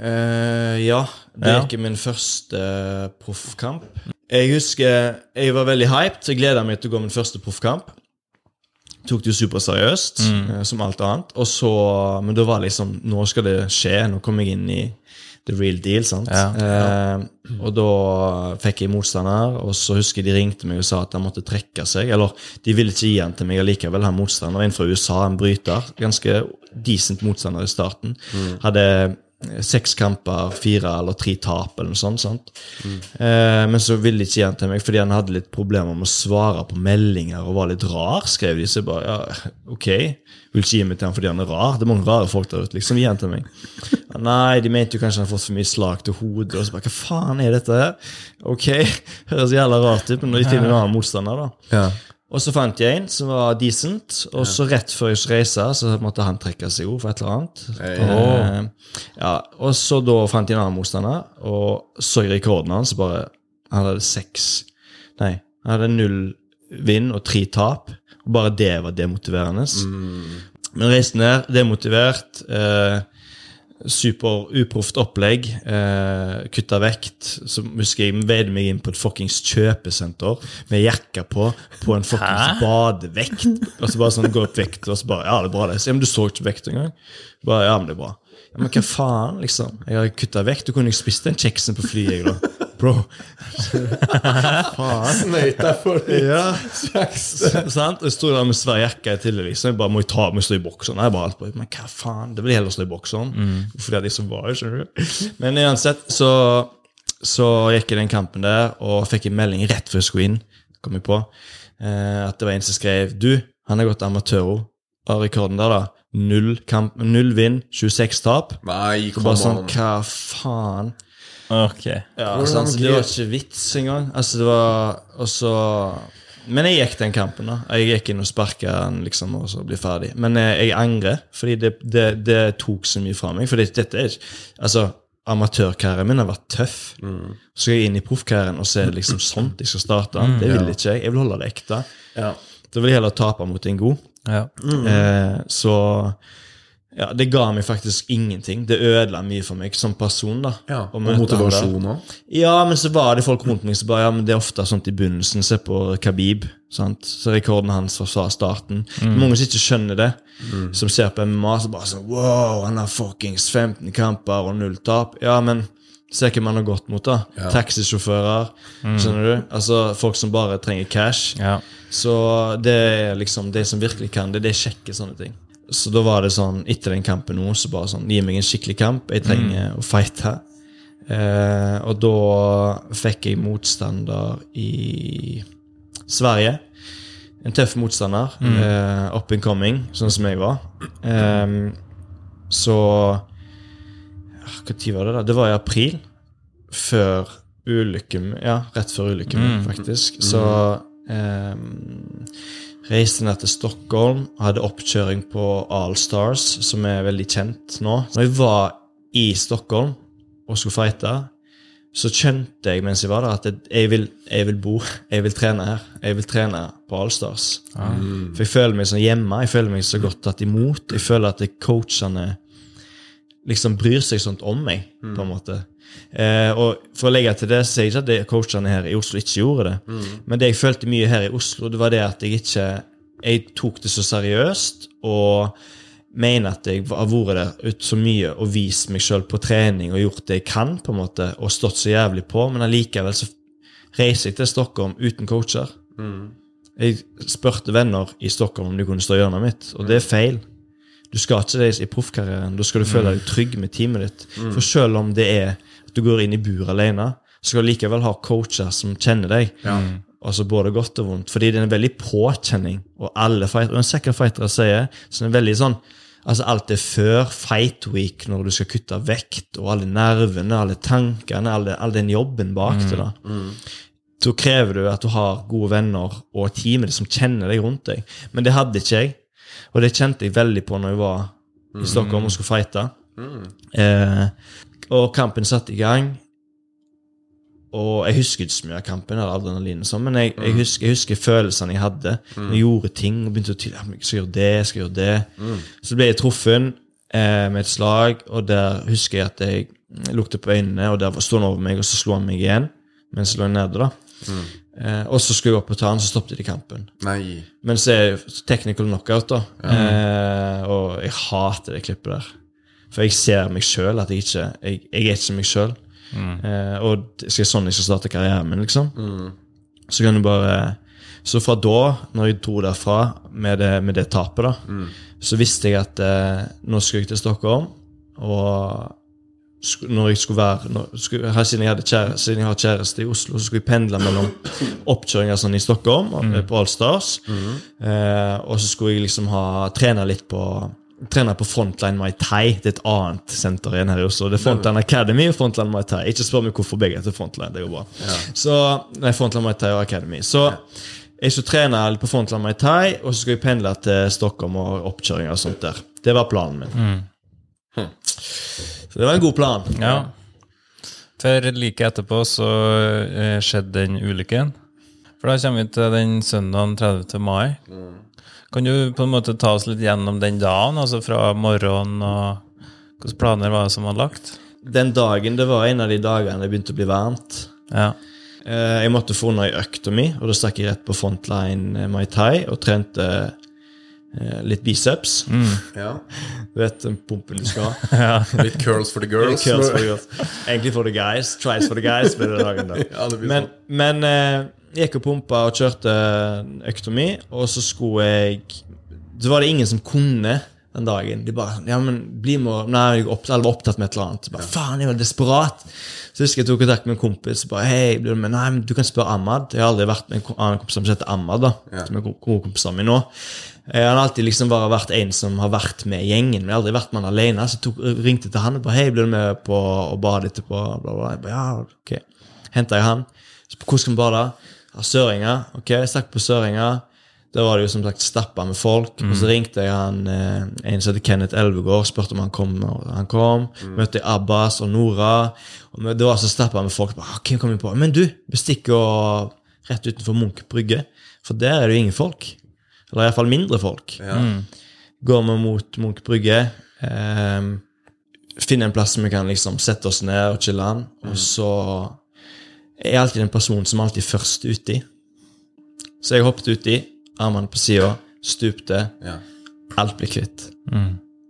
Uh, ja, det Ja. er ikke min første eh, proffkamp. Jeg husker jeg var veldig hyped, så jeg gleda meg til å gå min første proffkamp. Tok det jo superseriøst, mm. som alt annet. Og så, Men da var det liksom Nå skal det skje. Nå kommer jeg inn i the real deal. sant? Ja, Eh, og da fikk jeg motstander, og så husker jeg de ringte meg og sa at han måtte trekke seg. Eller de ville ikke gi han til meg allikevel, han motstander. En fra USA, en bryter. Ganske decent motstander i starten. Hadde eh, seks kamper, fire eller tre tap eller noe sånt. sant? Eh, men så ville de ikke han til meg fordi han hadde litt problemer med å svare på meldinger og var litt rar, skrev de. Så jeg bare ja, ok, vil ikke gi meg til han fordi han er rar. Det er mange rare folk der ute. liksom, gi han til meg. Ja, Nei, de mente jo kanskje han har fått for mye slag til hodet. Og så bare, hva faen er dette her? Ok, høres jævla rart ut, men når de finner en annen motstander, da. Ja. Og så fant jeg en som var decent, og så rett før jeg skulle reise, så måtte han trekke seg jo for et eller annet. Eh, ja, og så da fant jeg en annen motstander, og så jeg rekorden hans, bare Han hadde seks Nei, han hadde null vinn og tre tap, og bare det var demotiverende. Men reiste ned, demotivert. Eh, super uproft opplegg. Eh, kutta vekt. Så husker jeg veide meg inn på et fuckings kjøpesenter med jakka på, på en fuckings badevekt. Og så bare sånn gå opp vekt, og så bare Ja, det er bra, det. Så, ja, men du så ikke vekt engang? Bare, ja, men det er bra. Ja, Men hva faen, liksom? Jeg har kutta vekt. Du kunne jo spist den kjeksen på flyet, jeg, da. Bro. faen. Snøyt deg for litt Ja. Sant? Jeg sto der med svær jakke tillegg. Liksom. Jeg bare må jeg ta med boksen Jeg bare Men hva faen? Det vil heller stå i bokseren. Fordi jeg så var, skjønner du. Men uansett, så, så gikk jeg den kampen der og fikk en melding rett før jeg skulle inn. Kom jeg på eh, At det var en som skrev Du, han har gått amatøro. Av rekorden der, da. Null, kamp, null vinn, 26 tap. Nei, Så kom bare sånn, hva faen? Ok. Ja, altså, sant, det var ikke vits engang. Altså, det var også... Men jeg gikk den kampen, da. Jeg gikk inn og sparka den, liksom, og så ble ferdig. Men jeg, jeg angrer, fordi det, det, det tok så mye fra meg. For dette er ikke Altså, amatørkarrieren min har vært tøff. Så skal jeg inn i proffkarrieren og se liksom sånt jeg skal starte. Det vil ikke jeg. Jeg vil holde det ekte. Ja. Da vil jeg heller tape mot en god. Ja. Eh, så ja, det ga meg faktisk ingenting. Det ødela mye for meg som person. da ja. Og motivasjon òg. Ja, men så var det folk rundt meg som bare Ja, men det er ofte sånt i begynnelsen. Se på Khabib. sant? Så rekorden hans fra starten. Mange som ikke skjønner det, som ser på MMA, så bare sånn Wow, han har fuckings 15 kamper og null tap. Ja, men se hvem han har gått mot, da. Taxisjåfører. Skjønner du? Altså Folk som bare trenger cash. Ja. Så det er liksom de som virkelig kan det, det sjekker sånne ting. Så da var det sånn, etter den kampen nå, så bare sånn Gi meg en skikkelig kamp. Jeg trenger å fighte. Eh, og da fikk jeg motstander i Sverige. En tøff motstander. Eh, up and coming, sånn som jeg var. Eh, så tid var det, da? Det var i april. Før ulykken Ja, rett før ulykken, Mm. faktisk. Så ehm, reiste ned til Stockholm, hadde oppkjøring på Allstars, som er veldig kjent nå. Når jeg var i Stockholm og skulle fighte, så kjente jeg mens jeg var der, at jeg- vil, jeg vil bo, jeg vil trene her. Jeg vil trene på Allstars. For jeg føler meg sånn hjemme, jeg føler meg så godt tatt imot. Jeg føler at coachene liksom bryr seg sånn om meg, på en måte. Eh, og for å legge til det, så sier jeg ikke at det coachene her i Oslo ikke gjorde det. Men det jeg følte mye her i Oslo, det var det at jeg ikke Jeg tok det så seriøst og mener at jeg har vært der ut så mye og vist meg sjøl på trening og gjort det jeg kan, på en måte, og stått så jævlig på, men allikevel så reiser jeg til Stockholm uten coacher. Jeg spurte venner i Stockholm om de kunne stå i hjørnet mitt, og det er feil. Du skal ikke det i proffkarrieren. Da skal du føle deg trygg med teamet ditt. For selv om det er du går inn i bur alene, så skal du likevel ha coacher som kjenner deg. Altså både godt og vondt. Fordi det er en veldig påkjenning. Og alle fighter, en sikker fightere sier, så det er veldig sånn Altså Alt er før fight week, når du skal kutte vekt, og alle nervene, alle tankene, all, all den jobben bak det. da så krever du at du har gode venner og teamet som kjenner deg rundt deg. Men det hadde ikke jeg. Og det kjente jeg veldig på når jeg var i Stockholm og skulle fighte. Eh, og kampen satte i gang. Og jeg husker ikke så mye av kampen, eller adrenalin sånn, men jeg, jeg, husker, jeg husker følelsene jeg hadde. Mm. jeg gjorde ting og begynte å tyde jeg skal gjøre det, jeg skal gjøre det. Så ble jeg truffet eh, med et slag, og der husker jeg at jeg luktet på øynene, og der sto han over meg, og så slo han meg igjen mens jeg lå nede. da. Eh, og så skulle jeg opp og ta han, så stoppet de kampen. Nei. Men så er det technical knockout, da. Eh, og jeg hater det klippet der. For jeg ser meg sjøl, at jeg ikke jeg, jeg er ikke meg sjøl. Eh, og det skal sånn jeg skal starte karrieren min, liksom. Så kan du bare Så fra da, når jeg dro derfra med det, med det tapet, da, så visste jeg at eh, nå skulle jeg til Stockholm, og når jeg skulle være når, skulle, her, siden, jeg hadde kjære, siden jeg har kjæreste i Oslo, så skulle jeg pendle mellom oppkjøringer sånn i Stockholm, og, på Allstars, eh, og så skulle jeg liksom ha trene litt på Trene på Frontline Mai Tai. Det er et annet senter igjen her i Oslo. Det er Frontline Academy og Frontline Mai Tai. Ikke spør meg hvorfor begge heter Frontline. Det går bra. Så, nei, Frontline Mai Tai og Academy. Så jeg skulle trene på Frontline Mai Tai, og så skulle jeg pendle til Stockholm og oppkjøringer og sånt der. Det var planen min. Så det var en god plan. Ja. For like etterpå så eh, skjedde den ulykken. For da kommer vi til den søndagen 30. mai. Kan du på en måte ta oss litt gjennom den dagen, altså fra morgenen og Hvilke planer var det som var lagt? Den dagen, det var en av de dagene det begynte å bli varmt. Ja. Eh, Jeg måtte få unna ei økta mi, og da stakk jeg rett på Frontline eh, Mai Tai og trente eh, litt biceps. Ja. Du vet den pumpen du skal ha. Litt curls for the girls. Curls for the girls. Egentlig for the guys. Tries for the guys ble det dagen da. Ja, det Men, men eh, jeg gikk og pumpa og kjørte økta mi, og så skulle jeg Så var det ingen som kunne den dagen. De bare Ja, men bli med Nei, jeg var opptatt med et eller annet. Bare, Faen, jeg var desperat. Så husker jeg tok kontakt med en kompis. Bare, hei, blir du med? Nei, men du kan spørre Ahmad. Jeg har aldri vært med en annen kompis som heter Ahmad, da. Som er gode kompiser min nå. Jeg Han har alltid liksom bare vært en som har vært med i gjengen, men jeg har aldri vært med han alene. Så jeg tok, ringte til han og bare Hei, blir du med på å bade etterpå? Bla, bla. Jeg bare, ja, ok. Henta jeg han. Så, Hvor skal vi bade? Søringa. Ok, jeg stakk på Søringa. Da var det jo som sagt stappa med folk. Og så ringte jeg han, eh, en som heter Kenneth Elvegård, spurte om han kom. Og han kom. Møtte Abbas og Nora. Og det var så stappa med folk. Bare, «Ah, kom på? Men du, bestikk og rett utenfor Munch brygge. For der er det jo ingen folk. Eller iallfall mindre folk. Ja. Går vi mot Munch brygge. Eh, finne en plass som vi kan liksom sette oss ned og chille an. Og så er alltid den personen som alltid er først uti. Så jeg hoppet uti, armene på sida, stupte. Ja. Alt ble kvitt.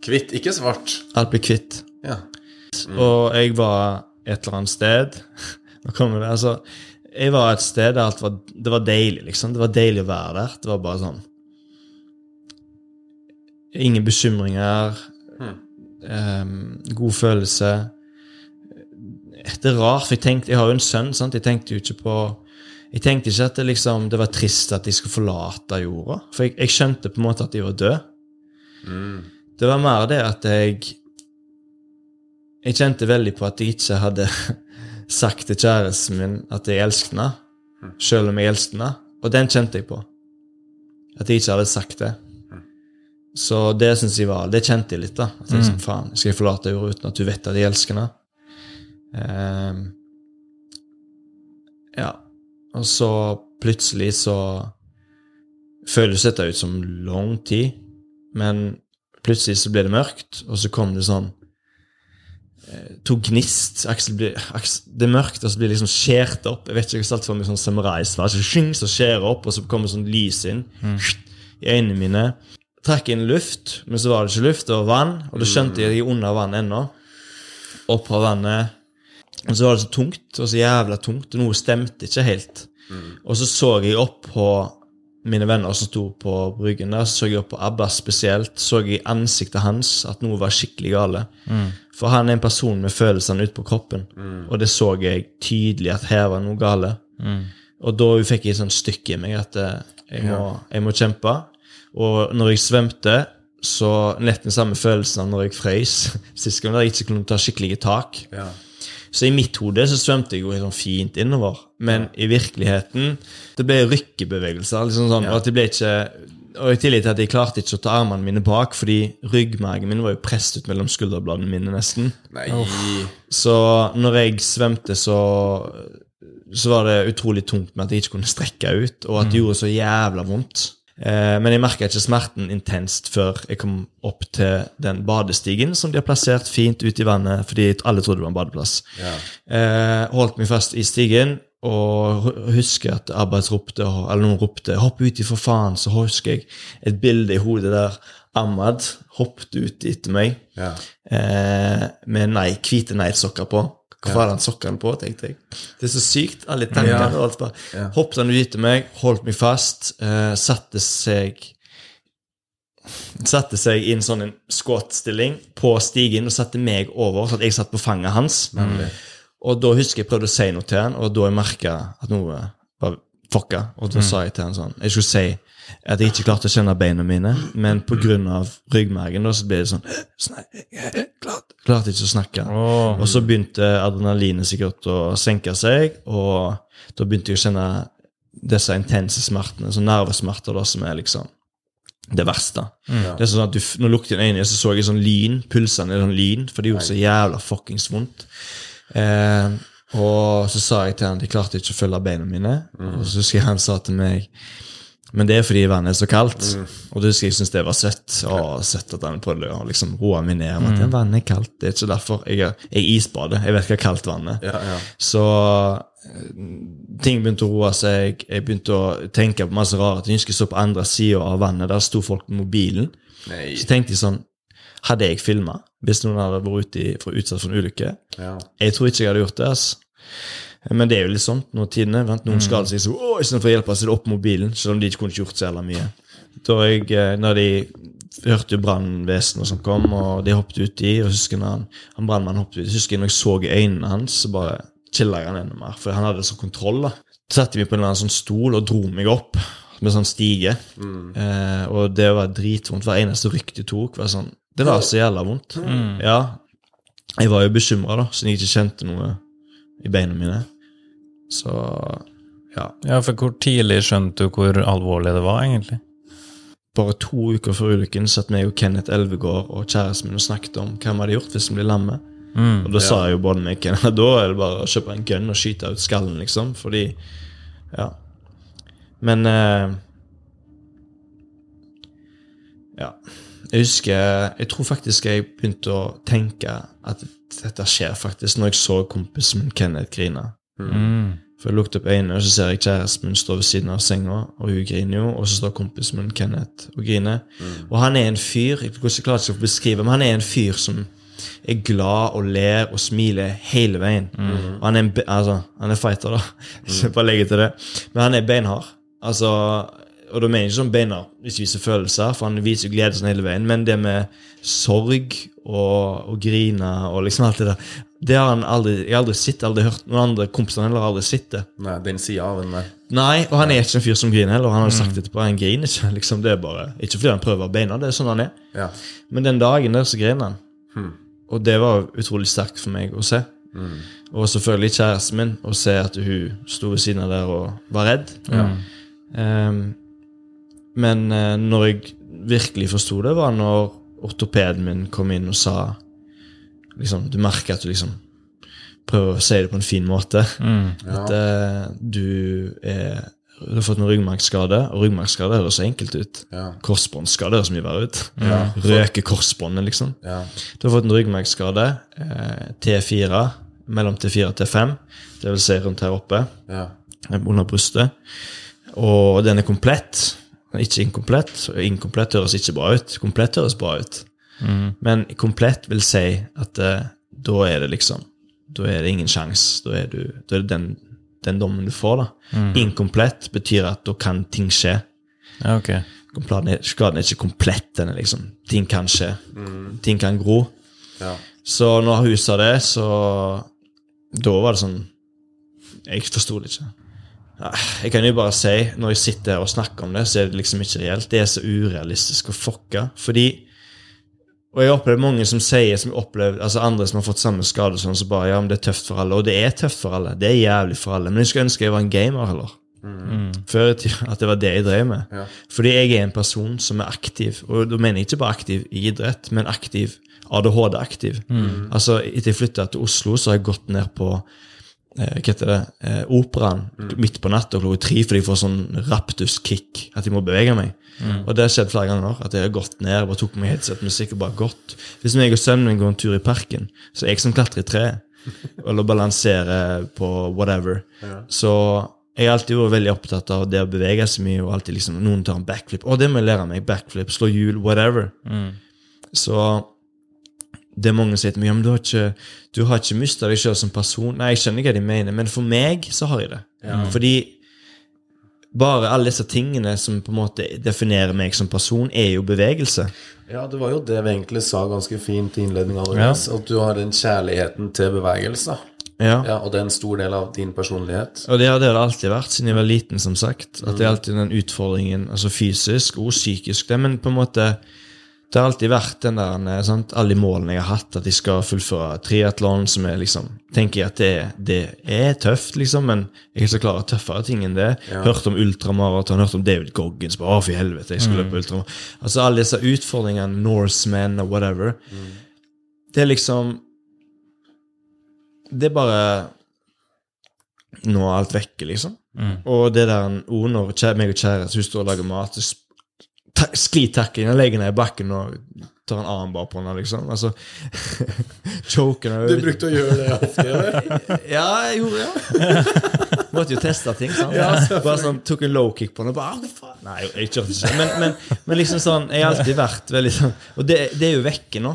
kvitt, ikke svart. Alt ble kvitt. Ja. Og jeg var et eller annet sted Nå kommer det, altså Jeg var et sted der alt var Det var deilig, liksom. Det var deilig å være der. Det var bare sånn Ingen bekymringer. em, god følelse. Det er rart, for jeg tenkte, jeg har jo en sønn. sant? Jeg tenkte jo ikke på Jeg tenkte ikke at det liksom, det var trist at de skulle forlate jorda. For jeg, jeg skjønte på en måte at de var døde. Det var mer det at jeg Jeg kjente veldig på at jeg ikke hadde sagt til kjæresten min at jeg elsket henne, selv om jeg elsket henne. Og den kjente jeg på. At jeg ikke hadde sagt det. Så det synes jeg var, det kjente jeg litt. da. At jeg, liksom, faen, Skal jeg forlate jorda uten at du vet at jeg elsker henne? Ehm, ja. Og så plutselig så føles dette ut som lang tid, men plutselig så ble det mørkt, og så kom det sånn eh, To gnist. Aksel blir, Aksel, det er mørkt, og så blir det liksom skjært opp. Jeg vet ikke, jeg har sett for meg sånn samuraisverd, så, så skjærer opp, og så kommer sånn lys inn i øynene mine. Trakk inn luft, men så var det ikke luft, det var vann, og da skjønte jeg at jeg er under vann ennå. Opp fra vannet. Og så var det så tungt, og så jævla tungt, og noe stemte ikke helt. Og så så jeg opp på mine venner som sto på bryggen der, så så jeg opp på Abbas spesielt, så jeg i ansiktet hans at noe var skikkelig gale. For han er en person med følelsene ute på kroppen, og det så jeg tydelig at her var noe gale. Og da fikk jeg et sånt stykke i meg at eh, jeg må, jeg må kjempe. Og når jeg svømte, så nesten samme følelsen av når jeg frøys sist gang, da jeg ikke kunne ta skikkelige tak. Ja. Så i mitt hode så svømte jeg jo sånn fint innover, men i virkeligheten det ble rykkebevegelser. liksom sånn, og at det ble ikke og i tillegg til at jeg klarte ikke å ta armene mine bak, fordi ryggmargen min var jo presset ut mellom skulderbladene mine nesten. Nei. Så når jeg svømte, så, så var det utrolig tungt med at jeg ikke kunne strekke ut, og at det gjorde så jævla vondt. Eh, men jeg merka ikke smerten intenst før jeg kom opp til den badestigen som de har plassert fint ute i vannet, fordi alle trodde det var en badeplass. Ja. Eh, holdt meg fast i stigen og husker at Abbas ropte, eller noen ropte 'hopp uti, for faen', så husker jeg et bilde i hodet der Ahmad hoppet ut etter meg Ja. eh, med nei, hvite Nike-sokker på. Hvorfor hadde han sokkene på, tenkte jeg. Det er så sykt. Alle tankene og alt bare. Ja. Hoppet han ut til meg, holdt meg fast, uh, satte seg Satte seg i en sånn en squat-stilling på stigen og satte meg over, så at jeg satt på fanget hans. Og da husker jeg prøvde å si noe til han, og da jeg merka at noe var fucka. Og da sa jeg til han sånn Jeg skulle si at jeg ikke klarte å kjenne beina mine, men pga. ryggmargen da, så ble det sånn Snei, jeg er klarte, klarte ikke å snakke. Oh. Og så begynte adrenalinet sikkert å senke seg, og da begynte jeg å kjenne disse intense smertene, sånn nervesmerter da, som er liksom det verste. Det er sånn at du, Når jeg lukket inn øynene, så så jeg sånn lyn, pulsene er sånn lyn, for det gjorde så jævla fuckings vondt. Eh, og så sa jeg til han at jeg klarte ikke å følge beina mine, og så husker jeg han sa til meg men det er fordi vannet er så kaldt. Og du husker jeg syntes det var søtt. Å, søtt at han prøvde å liksom roe meg ned. med At vannet er kaldt. Det er ikke derfor. Jeg, jeg isbader. Jeg vet hva kaldt vann er. Ja, ja. Så eh, ting begynte å roe seg. Jeg begynte å tenke på masse rare ting. Jeg husker jeg så på andre sida av vannet. Der sto folk med mobilen. Nei. Så tenkte jeg sånn Hadde jeg filma hvis noen hadde vært ute i, for, utsatt for en ulykke? Ja. Jeg tror ikke jeg hadde gjort det. ass. Men det er jo litt sånn nå tidene. Vent, noen skader seg, så å, istedenfor å hjelpe, seg opp mobilen. Selv om de ikke kunne gjort så jævla mye. Da jeg, eh, når de hørte jo brannvesenet som kom, og de hoppet uti, og husker han, han brannmannen hoppet ut, husker jeg når jeg så øynene hans, så bare chilla jeg han enda mer, for han hadde sånn kontroll. da. Så satte vi på en eller annen sånn stol og dro meg opp med sånn stige. Eh, og det var dritvondt. Hver eneste rykk de tok, var sånn Det var så jævla vondt. Ja. Jeg var jo bekymra, da, siden jeg ikke kjente noe i beina mine. Så ja. Ja, for hvor tidlig skjønte du hvor alvorlig det var, egentlig? Bare to uker før ulykken satt meg og Kenneth Elvegård og kjæresten min og snakket om hva vi hadde gjort hvis vi ble lamme. Mm. Og da sa jeg jo både meg og Kenneth da er det bare å kjøpe en gun og skyte ut skallen, liksom. Fordi Ja. Men eh, Ja. Jeg husker Jeg tror faktisk jeg begynte å tenke at dette skjer faktisk når jeg så kompisen min Kenneth grine. Mm. For jeg lukter opp øynene, og så ser jeg kjæresten min stå ved siden av senga, og hun griner jo, og så står kompisen min Kenneth og griner. Og han er en fyr Jeg klarer ikke å beskrive, men han er en fyr som er glad og ler og smiler hele veien. Og han er, en, altså, han er fighter, da. Så jeg bare legge til det. Men han er beinhard. Altså, og da mener jeg ikke sånn beina han viser følelser, for han viser glede sånn hele veien, men det med sorg og, og grine og liksom alt det der det har han aldri, jeg har aldri sett, aldri hørt noen andre kompiser heller aldri sett det. Nei, den sida av der. Nei, og han er ikke en fyr som griner heller. Han har sagt etterpå, han griner ikke. liksom det er bare, Ikke fordi han prøver å beina, det er sånn han er. Ja. Men den dagen der så griner han. Og det var utrolig sterkt for meg å se. Og selvfølgelig kjæresten min, å se at hun sto ved siden av der og var redd. Ehm, men eh, når jeg virkelig forsto det, var når ortopeden min kom inn og sa liksom, Du merker at du liksom prøver å si det på en fin måte. At eh, du er du har fått en ryggmargskade, og ryggmargskade høres så enkelt ut. Ja. Korsbåndskade høres mye verre ut. Røke korsbåndet, liksom. Ja. Du har fått en ryggmargskade, eh, T4, mellom T4 og T5, det vil si rundt her oppe, Ja. under brystet. Og den er komplett, ikke inkomplett. Inkomplett høres ikke bra ut. Komplett høres bra ut. Men komplett vil si at uh, da er det liksom Da er det ingen sjanse. Da da er det den, den dommen du får, da. Inkomplett betyr at da kan ting skje. Ja, ok. Skaden er, skaden er ikke komplett. Den er liksom, ting kan skje. Ting kan gro. Ja. Så når hun sa det, så Da var det sånn Jeg forsto det ikke. Nei, Jeg kan jo bare si, når jeg sitter her og snakker om det, så er det liksom ikke reelt. Det er så urealistisk å fucke. Fordi Og jeg opplever mange som sier, som opplever, altså andre som har fått samme skade, sånn, så bare ja, men det er tøft for alle. Og det er tøft for alle. Det er jævlig for alle. Men jeg skulle ønske jeg var en gamer heller. Før i tida. At det var det jeg drev med. Ja. Fordi jeg er en person som er aktiv. Og da mener jeg ikke bare aktiv i idrett, men aktiv ADHD-aktiv. Altså, Etter jeg flytta til Oslo, så har jeg gått ned på hva heter det, eh, operaen midt på natta klokka tre fordi de får sånn raptus-kick at de må bevege meg. Og det har skjedd flere ganger. At jeg har gått ned, bare tok meg headset-musikk og bare gått. Hvis jeg og sønnen min går en tur i parken, så er jeg som klatrer i treet. Eller balanserer på whatever. Så jeg har alltid vært veldig opptatt av det å bevege seg mye. og alltid liksom, Noen tar en backflip. Å, det må jeg lære meg. Backflip, slå hjul, whatever. Så det er mange som sier til meg ja, men du har ikke, du har ikke mista deg sjøl som person. Nei, jeg skjønner hva de mener, men for meg så har jeg det. Fordi bare alle disse tingene som på en måte definerer meg som person, er jo bevegelse. Ja, det var jo det vi egentlig sa ganske fint i innledninga vår. At du har den kjærligheten til bevegelse. Ja. Ja, og det er en stor del av din personlighet. Og det har det alltid vært siden jeg var liten, som sagt. At det er alltid den utfordringen, altså fysisk og psykisk, det, men på en måte Det har alltid vært den der, eh, sant, alle målene jeg har hatt, at jeg skal fullføre triatlon, som er liksom Tenker jeg at det, det er tøft, liksom, men jeg skal klare tøffere ting enn det. Hørt om ultramaraton, hørt om David Goggins, å, for helvete, jeg skulle løpe ultramaraton. Altså alle disse utfordringene, Norsemen og whatever, det er liksom Det er bare Nå er alt vekke, liksom. Og det der oh, når meg og kjæresten står og lager mat, så ta- og legger ned i bakken og tar en armbar på henne, liksom. Altså Choken Du brukte å gjøre det ofte, eller? Ja, jeg gjorde ja. Måtte jo teste ting. sant? bare sånn, Tok en low kick på henne bare «Ah, faen? Nei, jeg kjørte ikke. Men, men, men liksom sånn, jeg har alltid vært veldig sånn Og det, det er jo vekke nå.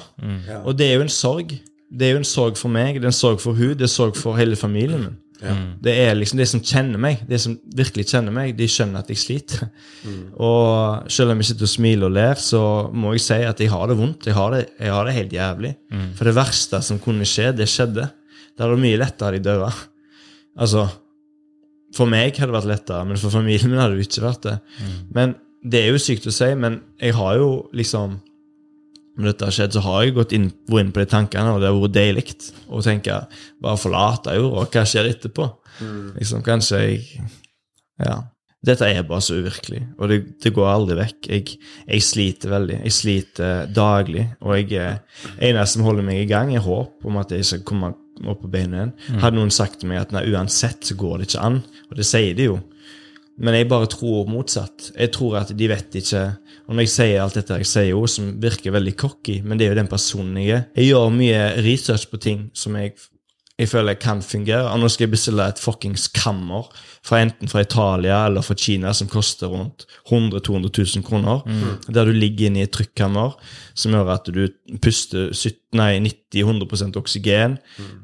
Og det er jo en sorg. Det er jo en sorg for meg, det er en sorg for hun, det er en sorg for hele familien min. Det er liksom de som kjenner meg, de som virkelig kjenner meg, de skjønner at jeg sliter. Og selv om jeg sitter og smiler og ler, så må jeg si at jeg har det vondt. Jeg har det, jeg har det helt jævlig. For det verste som kunne skje, det skjedde. Det hadde vært mye lettere i døra. Altså, for meg hadde det vært lettere, men for familien min hadde det ikke vært det. Men det er jo sykt å si, men jeg har jo liksom når dette har skjedd, så har jeg gått inn, vært inne på de tankene, og det har vært deilig å tenke bare forlate jorda, hva skjer etterpå? Liksom, kanskje jeg Ja. Dette er bare så uvirkelig, og det, det går aldri vekk. Jeg, jeg sliter veldig. Jeg sliter daglig, og jeg eneste som holder meg i gang, er håp om at jeg skal komme opp på beina igjen. Hadde noen sagt til meg at nei, uansett så går det ikke an, og det sier de jo. Men jeg bare tror motsatt. Jeg tror at de vet ikke Og når jeg sier alt dette jeg sier jo, som virker veldig cocky, men det er jo den personen jeg er. Jeg gjør mye research på ting som jeg, jeg føler kan fungere. Og nå skal jeg bestille et fuckings kammer, fra enten fra Italia eller fra Kina, som koster rundt 100 000-200 000 kroner. Der du ligger inne i et trykkammer som gjør at du puster 70 nei, 90-100 oksygen,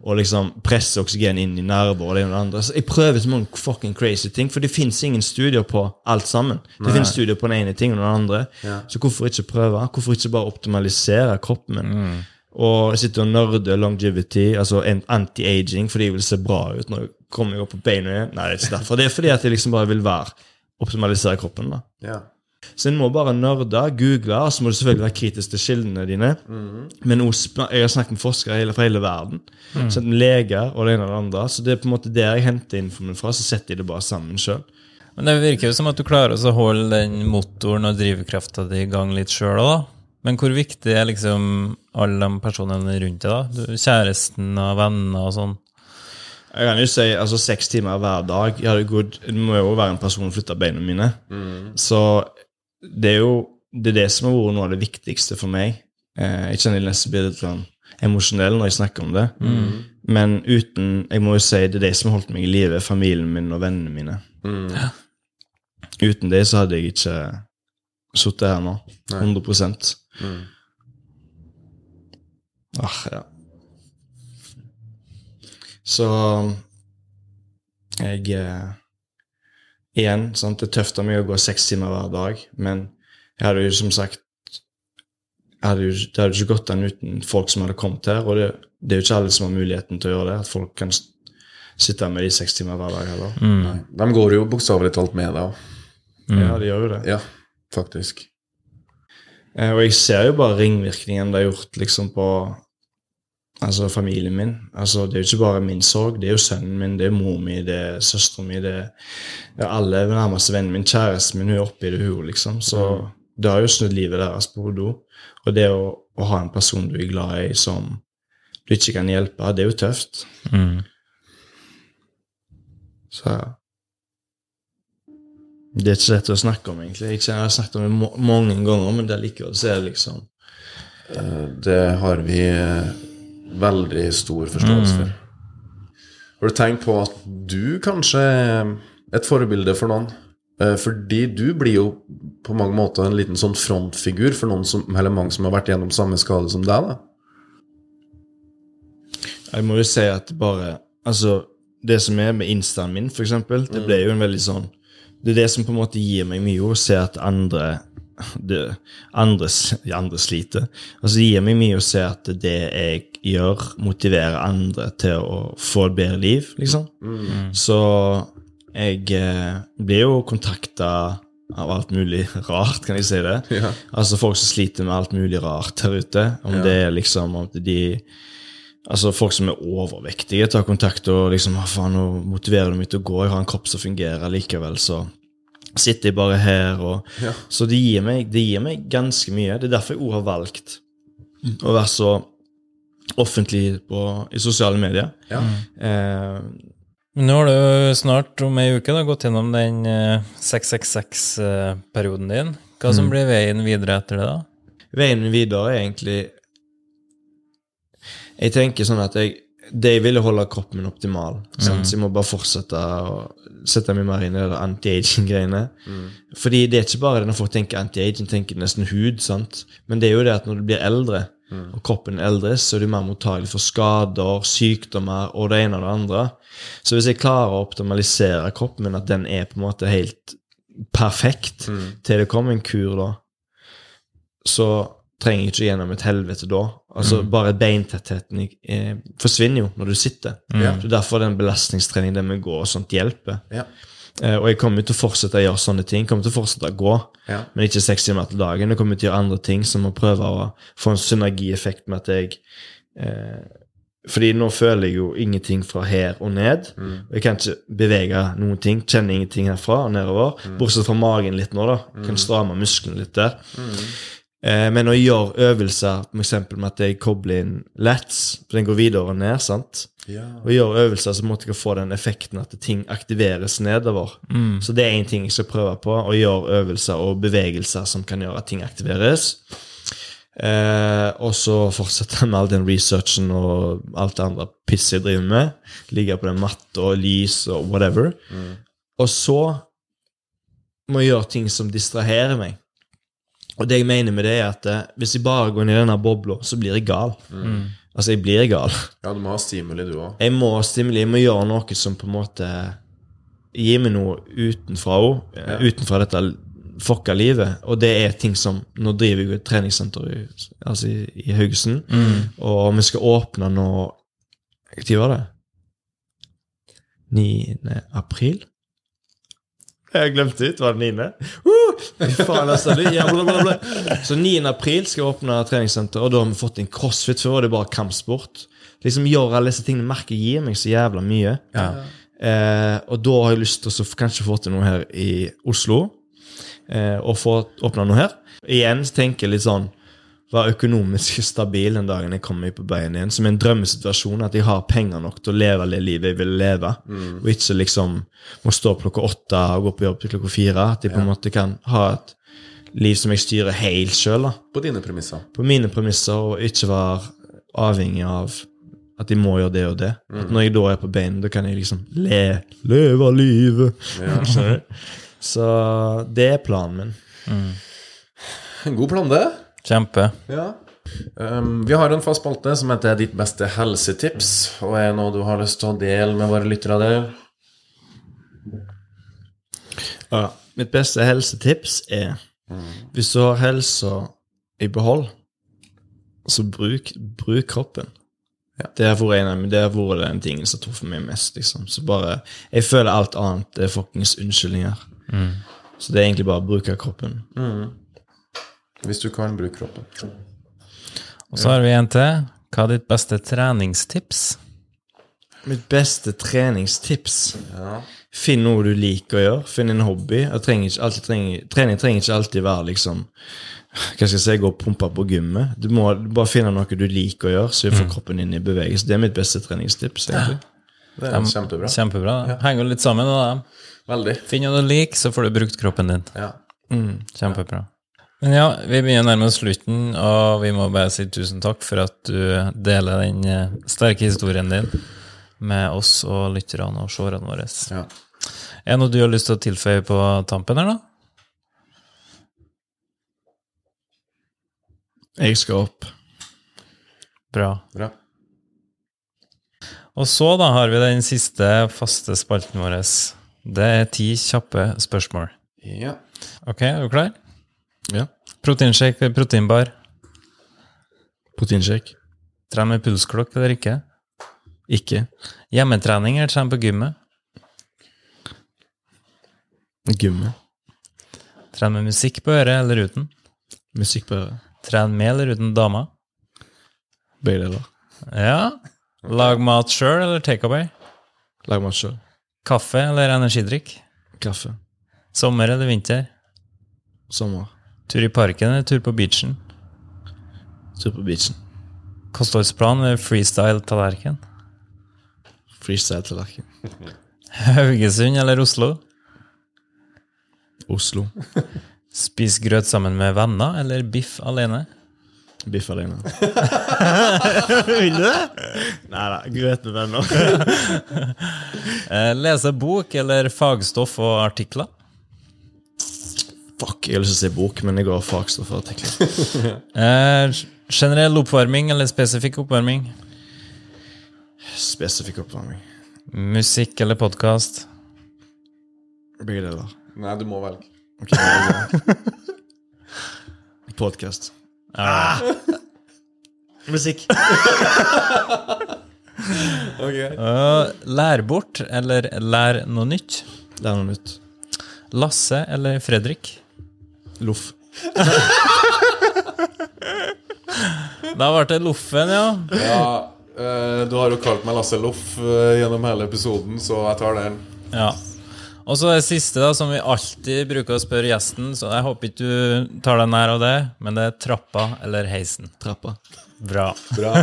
og liksom presser oksygen inn i nerver og det ene og det andre. Så jeg prøver så mange fucking crazy ting, for det fins ingen studier på alt sammen. Det finnes studier på den ene tingen og den andre. Så hvorfor ikke prøve? Hvorfor ikke bare optimalisere kroppen min? Og jeg sitter og nerder longevity, altså anti-aging, fordi jeg vil se bra ut når jeg kommer jeg opp på beina igjen. Nei, det er ikke derfor. Det er fordi at jeg liksom bare vil være optimalisere kroppen. da. Ja. Så en må bare nerde, google, og så må du selvfølgelig være kritisk til kildene dine. Men også, jeg har snakket med forskere fra hele verden. Så Leger og det ene og det andre. Så det er på en måte der jeg henter infoen fra, så setter jeg det bare sammen sjøl. Men det virker jo som at du klarer å holde den motoren og drivkrafta di i gang litt sjøl òg, da. Men hvor viktig er liksom alle de personene rundt deg, da? Du, kjæresten og venner og sånn. Jeg kan jo si altså seks timer hver dag. ja, det må jo være en person som flytter beina mine. Så det er jo det, er det som har vært noe av det viktigste for meg. Eh, jeg kjenner jeg nesten blir litt sånn emosjonell når jeg snakker om det. Men uten Jeg må jo si det er det som har holdt meg i live, familien min og vennene mine. Uten det så hadde jeg ikke sittet her nå. 100 Ah, ja. Så jeg eh, Igjen, sant? det er tøft av meg å gå seks timer hver dag, men jeg hadde jo som sagt hadde jo, Det hadde ikke gått an uten folk som hadde kommet her, og det, det er jo ikke alle som har muligheten til å gjøre det. At folk kan sitte med de seks timer hver dag heller. Nei. De går jo bokstavelig talt med deg òg. Ja, de gjør jo det. Ja, faktisk. Eh, Og jeg ser jo bare ringvirkningen det har gjort liksom på altså familien min. Altså Det er jo ikke bare min sorg, det er jo sønnen min, det er mor mi, det er søsteren min, det er alle nærmeste vennene min, kjæresten min, hun er oppi det, hun, liksom. Så det har jo snudd livet deres på hodet. Og det å, å ha en person du er glad i, som du ikke kan hjelpe, det er jo tøft. Mm. Så ja. Det er ikke lett å snakke om, egentlig. Jeg har snakket om det mange ganger, men det er likevel så er det liksom Eh, Det har vi eh, veldig stor forståelse for. Har du tenkt på at du kanskje er et forbilde for noen? Eh, Fordi du blir jo på mange måter en liten sånn frontfigur for noen som, eller mange som har vært gjennom samme skade som deg. da. Jeg må jo si at bare Altså, det som er med instaen min, eksempel, det ble jo en veldig sånn Det er det som på en måte gir meg mye, å se at andre det, andre, andre sliter. Altså, det gir meg mye å se at det jeg gjør, motiverer andre til å få et bedre liv, liksom. Så jeg eh, blir jo kontakta av alt mulig rart, kan jeg si det. Ja. Altså folk som sliter med alt mulig rart her ute. Om det er liksom om de Altså Folk som er overvektige, tar kontakt og liksom Hva faen, nå motiverer du meg til å gå, jeg har en kropp som fungerer likevel, så sitter jeg bare her og Ja. Så det gir, meg, det gir meg ganske mye. Det er derfor jeg òg har valgt å være så offentlig på, i sosiale medier. Ja. Eh, Men Nå har du snart om ei uke da, gått gjennom den eh, 666-perioden din. Hva som blir veien videre etter det, da? veien videre er egentlig Jeg tenker sånn at jeg det jeg ville holde kroppen min optimal. Sant? Så jeg må bare fortsette å sette meg mer inn i det anti-aging-greiene. Fordi det er ikke bare det når folk tenker anti-aging, tenker nesten hud. sant? Men det er jo det at når du blir eldre, og kroppen eldre, så er du mer mottagelig for skader, sykdommer og det ene og det andre. Så hvis jeg klarer å optimalisere kroppen min, at den er på en måte helt perfekt til det kommer en kur, da, så trenger jeg ikke gjennom et helvete da. Altså Bare beintettheten eh, forsvinner jo når du sitter. Ja. Så Derfor den belastningstreningen, det med å gå og sånt, hjelper. Ja. Eh, og jeg kommer til å fortsette å gjøre sånne ting. kommer til å fortsette å gå, Ja. men ikke seks timer til dagen. Jeg kommer til å gjøre andre ting, som å prøve å få en synergieffekt med at jeg eh, Fordi nå føler jeg jo ingenting fra her og ned. Og jeg kan ikke bevege noen ting. Kjenner ingenting herfra og nedover. Bortsett fra magen litt nå, da. Kan stramme musklene litt der. Eh, men å gjøre øvelser eksempel med at jeg kobler inn lats, for den går videre og ned, sant? Ja. Og gjøre øvelser så måtte jeg få den effekten at ting aktiveres nedover. Så det er en ting jeg skal prøve på, å gjøre øvelser og bevegelser som kan gjøre at ting aktiveres. Eh, og så fortsette med all den researchen og alt det andre pisset jeg driver med. Ligge på den matta og lys og whatever. Og så må jeg gjøre ting som distraherer meg. Og det jeg mener med det, er at eh, hvis jeg bare går inn i denne bobla, så blir jeg gal. Altså, jeg blir gal. ja, du må ha stimuli, du òg. Jeg må stimuli, jeg må gjøre noe som på en måte gir meg noe utenfra òg. Utenfra dette fucka livet. Og det er ting som Nå driver jeg et treningssenter i, altså i, i Haugesund, og vi skal åpne nå Når var det? 9. april? Jeg glemte ut. Var det 9.? Uh, faen, altså. ja, bla, bla, bla. Så 9. april skal vi åpne treningssenter, og da har vi fått inn crossfit. Før var det bare kampsport. Liksom gjør alle disse tingene merker gir meg så jævla mye. Eh, og da har jeg lyst til å kanskje få til noe her i Oslo. Eh, og få åpna noe her. Igjen så tenker jeg litt sånn Være økonomisk stabil den dagen jeg kommer meg på beina igjen. Som en drømmesituasjon. At jeg har penger nok til å leve det livet jeg vil leve. Og ikke liksom må stå opp klokka åtte og gå på jobb til klokka fire. At jeg på en måte kan ha et liv som jeg styrer helt sjøl. På dine premisser. På mine premisser, og ikke være avhengig av at jeg må gjøre det og det. At når jeg da er på beina, da kan jeg liksom le, leve livet. Ja. Så det er planen min. En god plan, det. Kjempe. Ja. Um, vi har en fast spalte som heter Ditt beste helsetips. Og er det noe du har lyst til å dele med våre lyttere der? Ja. Mitt beste helsetips er hvis du har helsa i behold, så bruk, bruk kroppen. Det har vært en det har vært den tingen som har truffet meg mest. liksom. Så bare, Jeg føler alt annet er fuckings unnskyldninger. Så det er egentlig bare å bruke kroppen. Hvis du kan, bruke kroppen. Og så har vi en til. Hva er ditt beste treningstips? Mitt beste treningstips Finn noe du liker å gjøre. Finn en hobby. Jeg trenger ikke alltid, trenger, trening trenger ikke alltid være liksom Hva skal jeg si, gå og pumpe på gymmet. Du må bare finne noe du liker å gjøre, så du får kroppen inn i bevegelse. Det er mitt beste treningstips. egentlig. Det er kjempebra. Kjempebra. Henger litt sammen. da. Veldig. Finn noe du liker, så får du brukt kroppen din. Ja. Kjempebra. Men ja, vi begynner nærmest slutten, og vi må bare si tusen takk for at du deler den eh, sterke historien din med oss og lytterne og seerne våre. Ja. Er det noe du har lyst til å tilføye på tampen her, da? Jeg skal opp. Bra. Bra. Og så da har vi den siste faste spalten vår. Det er ti kjappe spørsmål. Ja. Ok, er du klar? Ja. Proteinshake eller proteinbar? Proteinshake. Tren med pulsklokk eller ikke? Ikke. Hjemmetrening eller tren på gymmet? Gymmet. Tren med musikk på øret eller uten? Musikk på øret. Tren med eller uten dama? Begge deler. Ja. Lag mat sjøl eller takeaway? Lag mat sjøl. Kaffe eller energidrikk? Kaffe. Sommer eller vinter? Sommer. Tur i parken eller tur på beachen? Tur på beachen. Kostholdsplan eller freestyle-tallerken? Freestyle-tallerken. Haugesund eller Oslo? Oslo. Spis grøt sammen med venner eller biff alene? Biff alene. Vil du det? Nei da. Grøt med venner. Eh, lese bok eller fagstoff og artikler? Fuck, jeg har lyst til å si bok, men jeg går fagstoff og artikler. Eh, generell oppvarming eller spesifikk oppvarming? Spesifikk oppvarming. Musikk eller podkast? Begge deler. Nei, du må velge. Ok, Podkast. Ah! Musikk. lær bort eller lær noe nytt? Er noe nytt. Lasse eller Fredrik? Loff. Da ble det Loffen, ja. Ja, øh, du har jo kalt meg Lasse Loff øh, gjennom hele episoden, så jeg tar den. ja. Og så det siste, da, som vi alltid bruker å spørre gjesten, så jeg håper ikke du tar den nær av det, men det er trappa eller heisen. Trappa. Bra. Bra.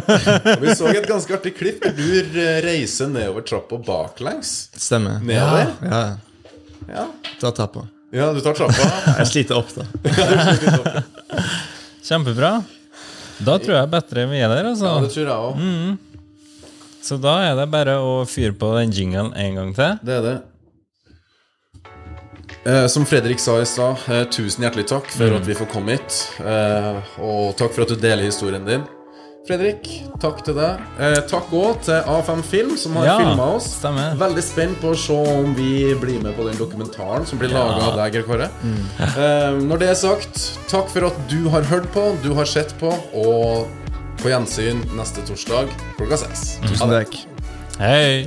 Vi så et ganske artig klipp der du reiser nedover trappa baklengs. Stemmer. Nedover? Ja. Ja. Ta trappa. Ja, du tar trappa. Jeg sliter opp, da. Kjempebra. Da tror jeg bedre vi er der, altså. Ja, det tror jeg òg. Så da er det bare å fyre på den jinglen en gang til. Det er det. Eh, som Fredrik sa i stad, eh, tusen hjertelig takk for at vi får komme hit. Eh, og takk for at du deler historien din. Fredrik, takk til deg. Eh, takk òg til A5 Film, som har Ja, filma oss. stemmer. Veldig spent på å se om vi blir med på den dokumentaren som blir laget laga av deg, Geir Kåre. Eh, når det er sagt, takk for at du har hørt på, du har sett på, og på gjensyn neste torsdag klokka seks. Ha Tusen takk. Hei!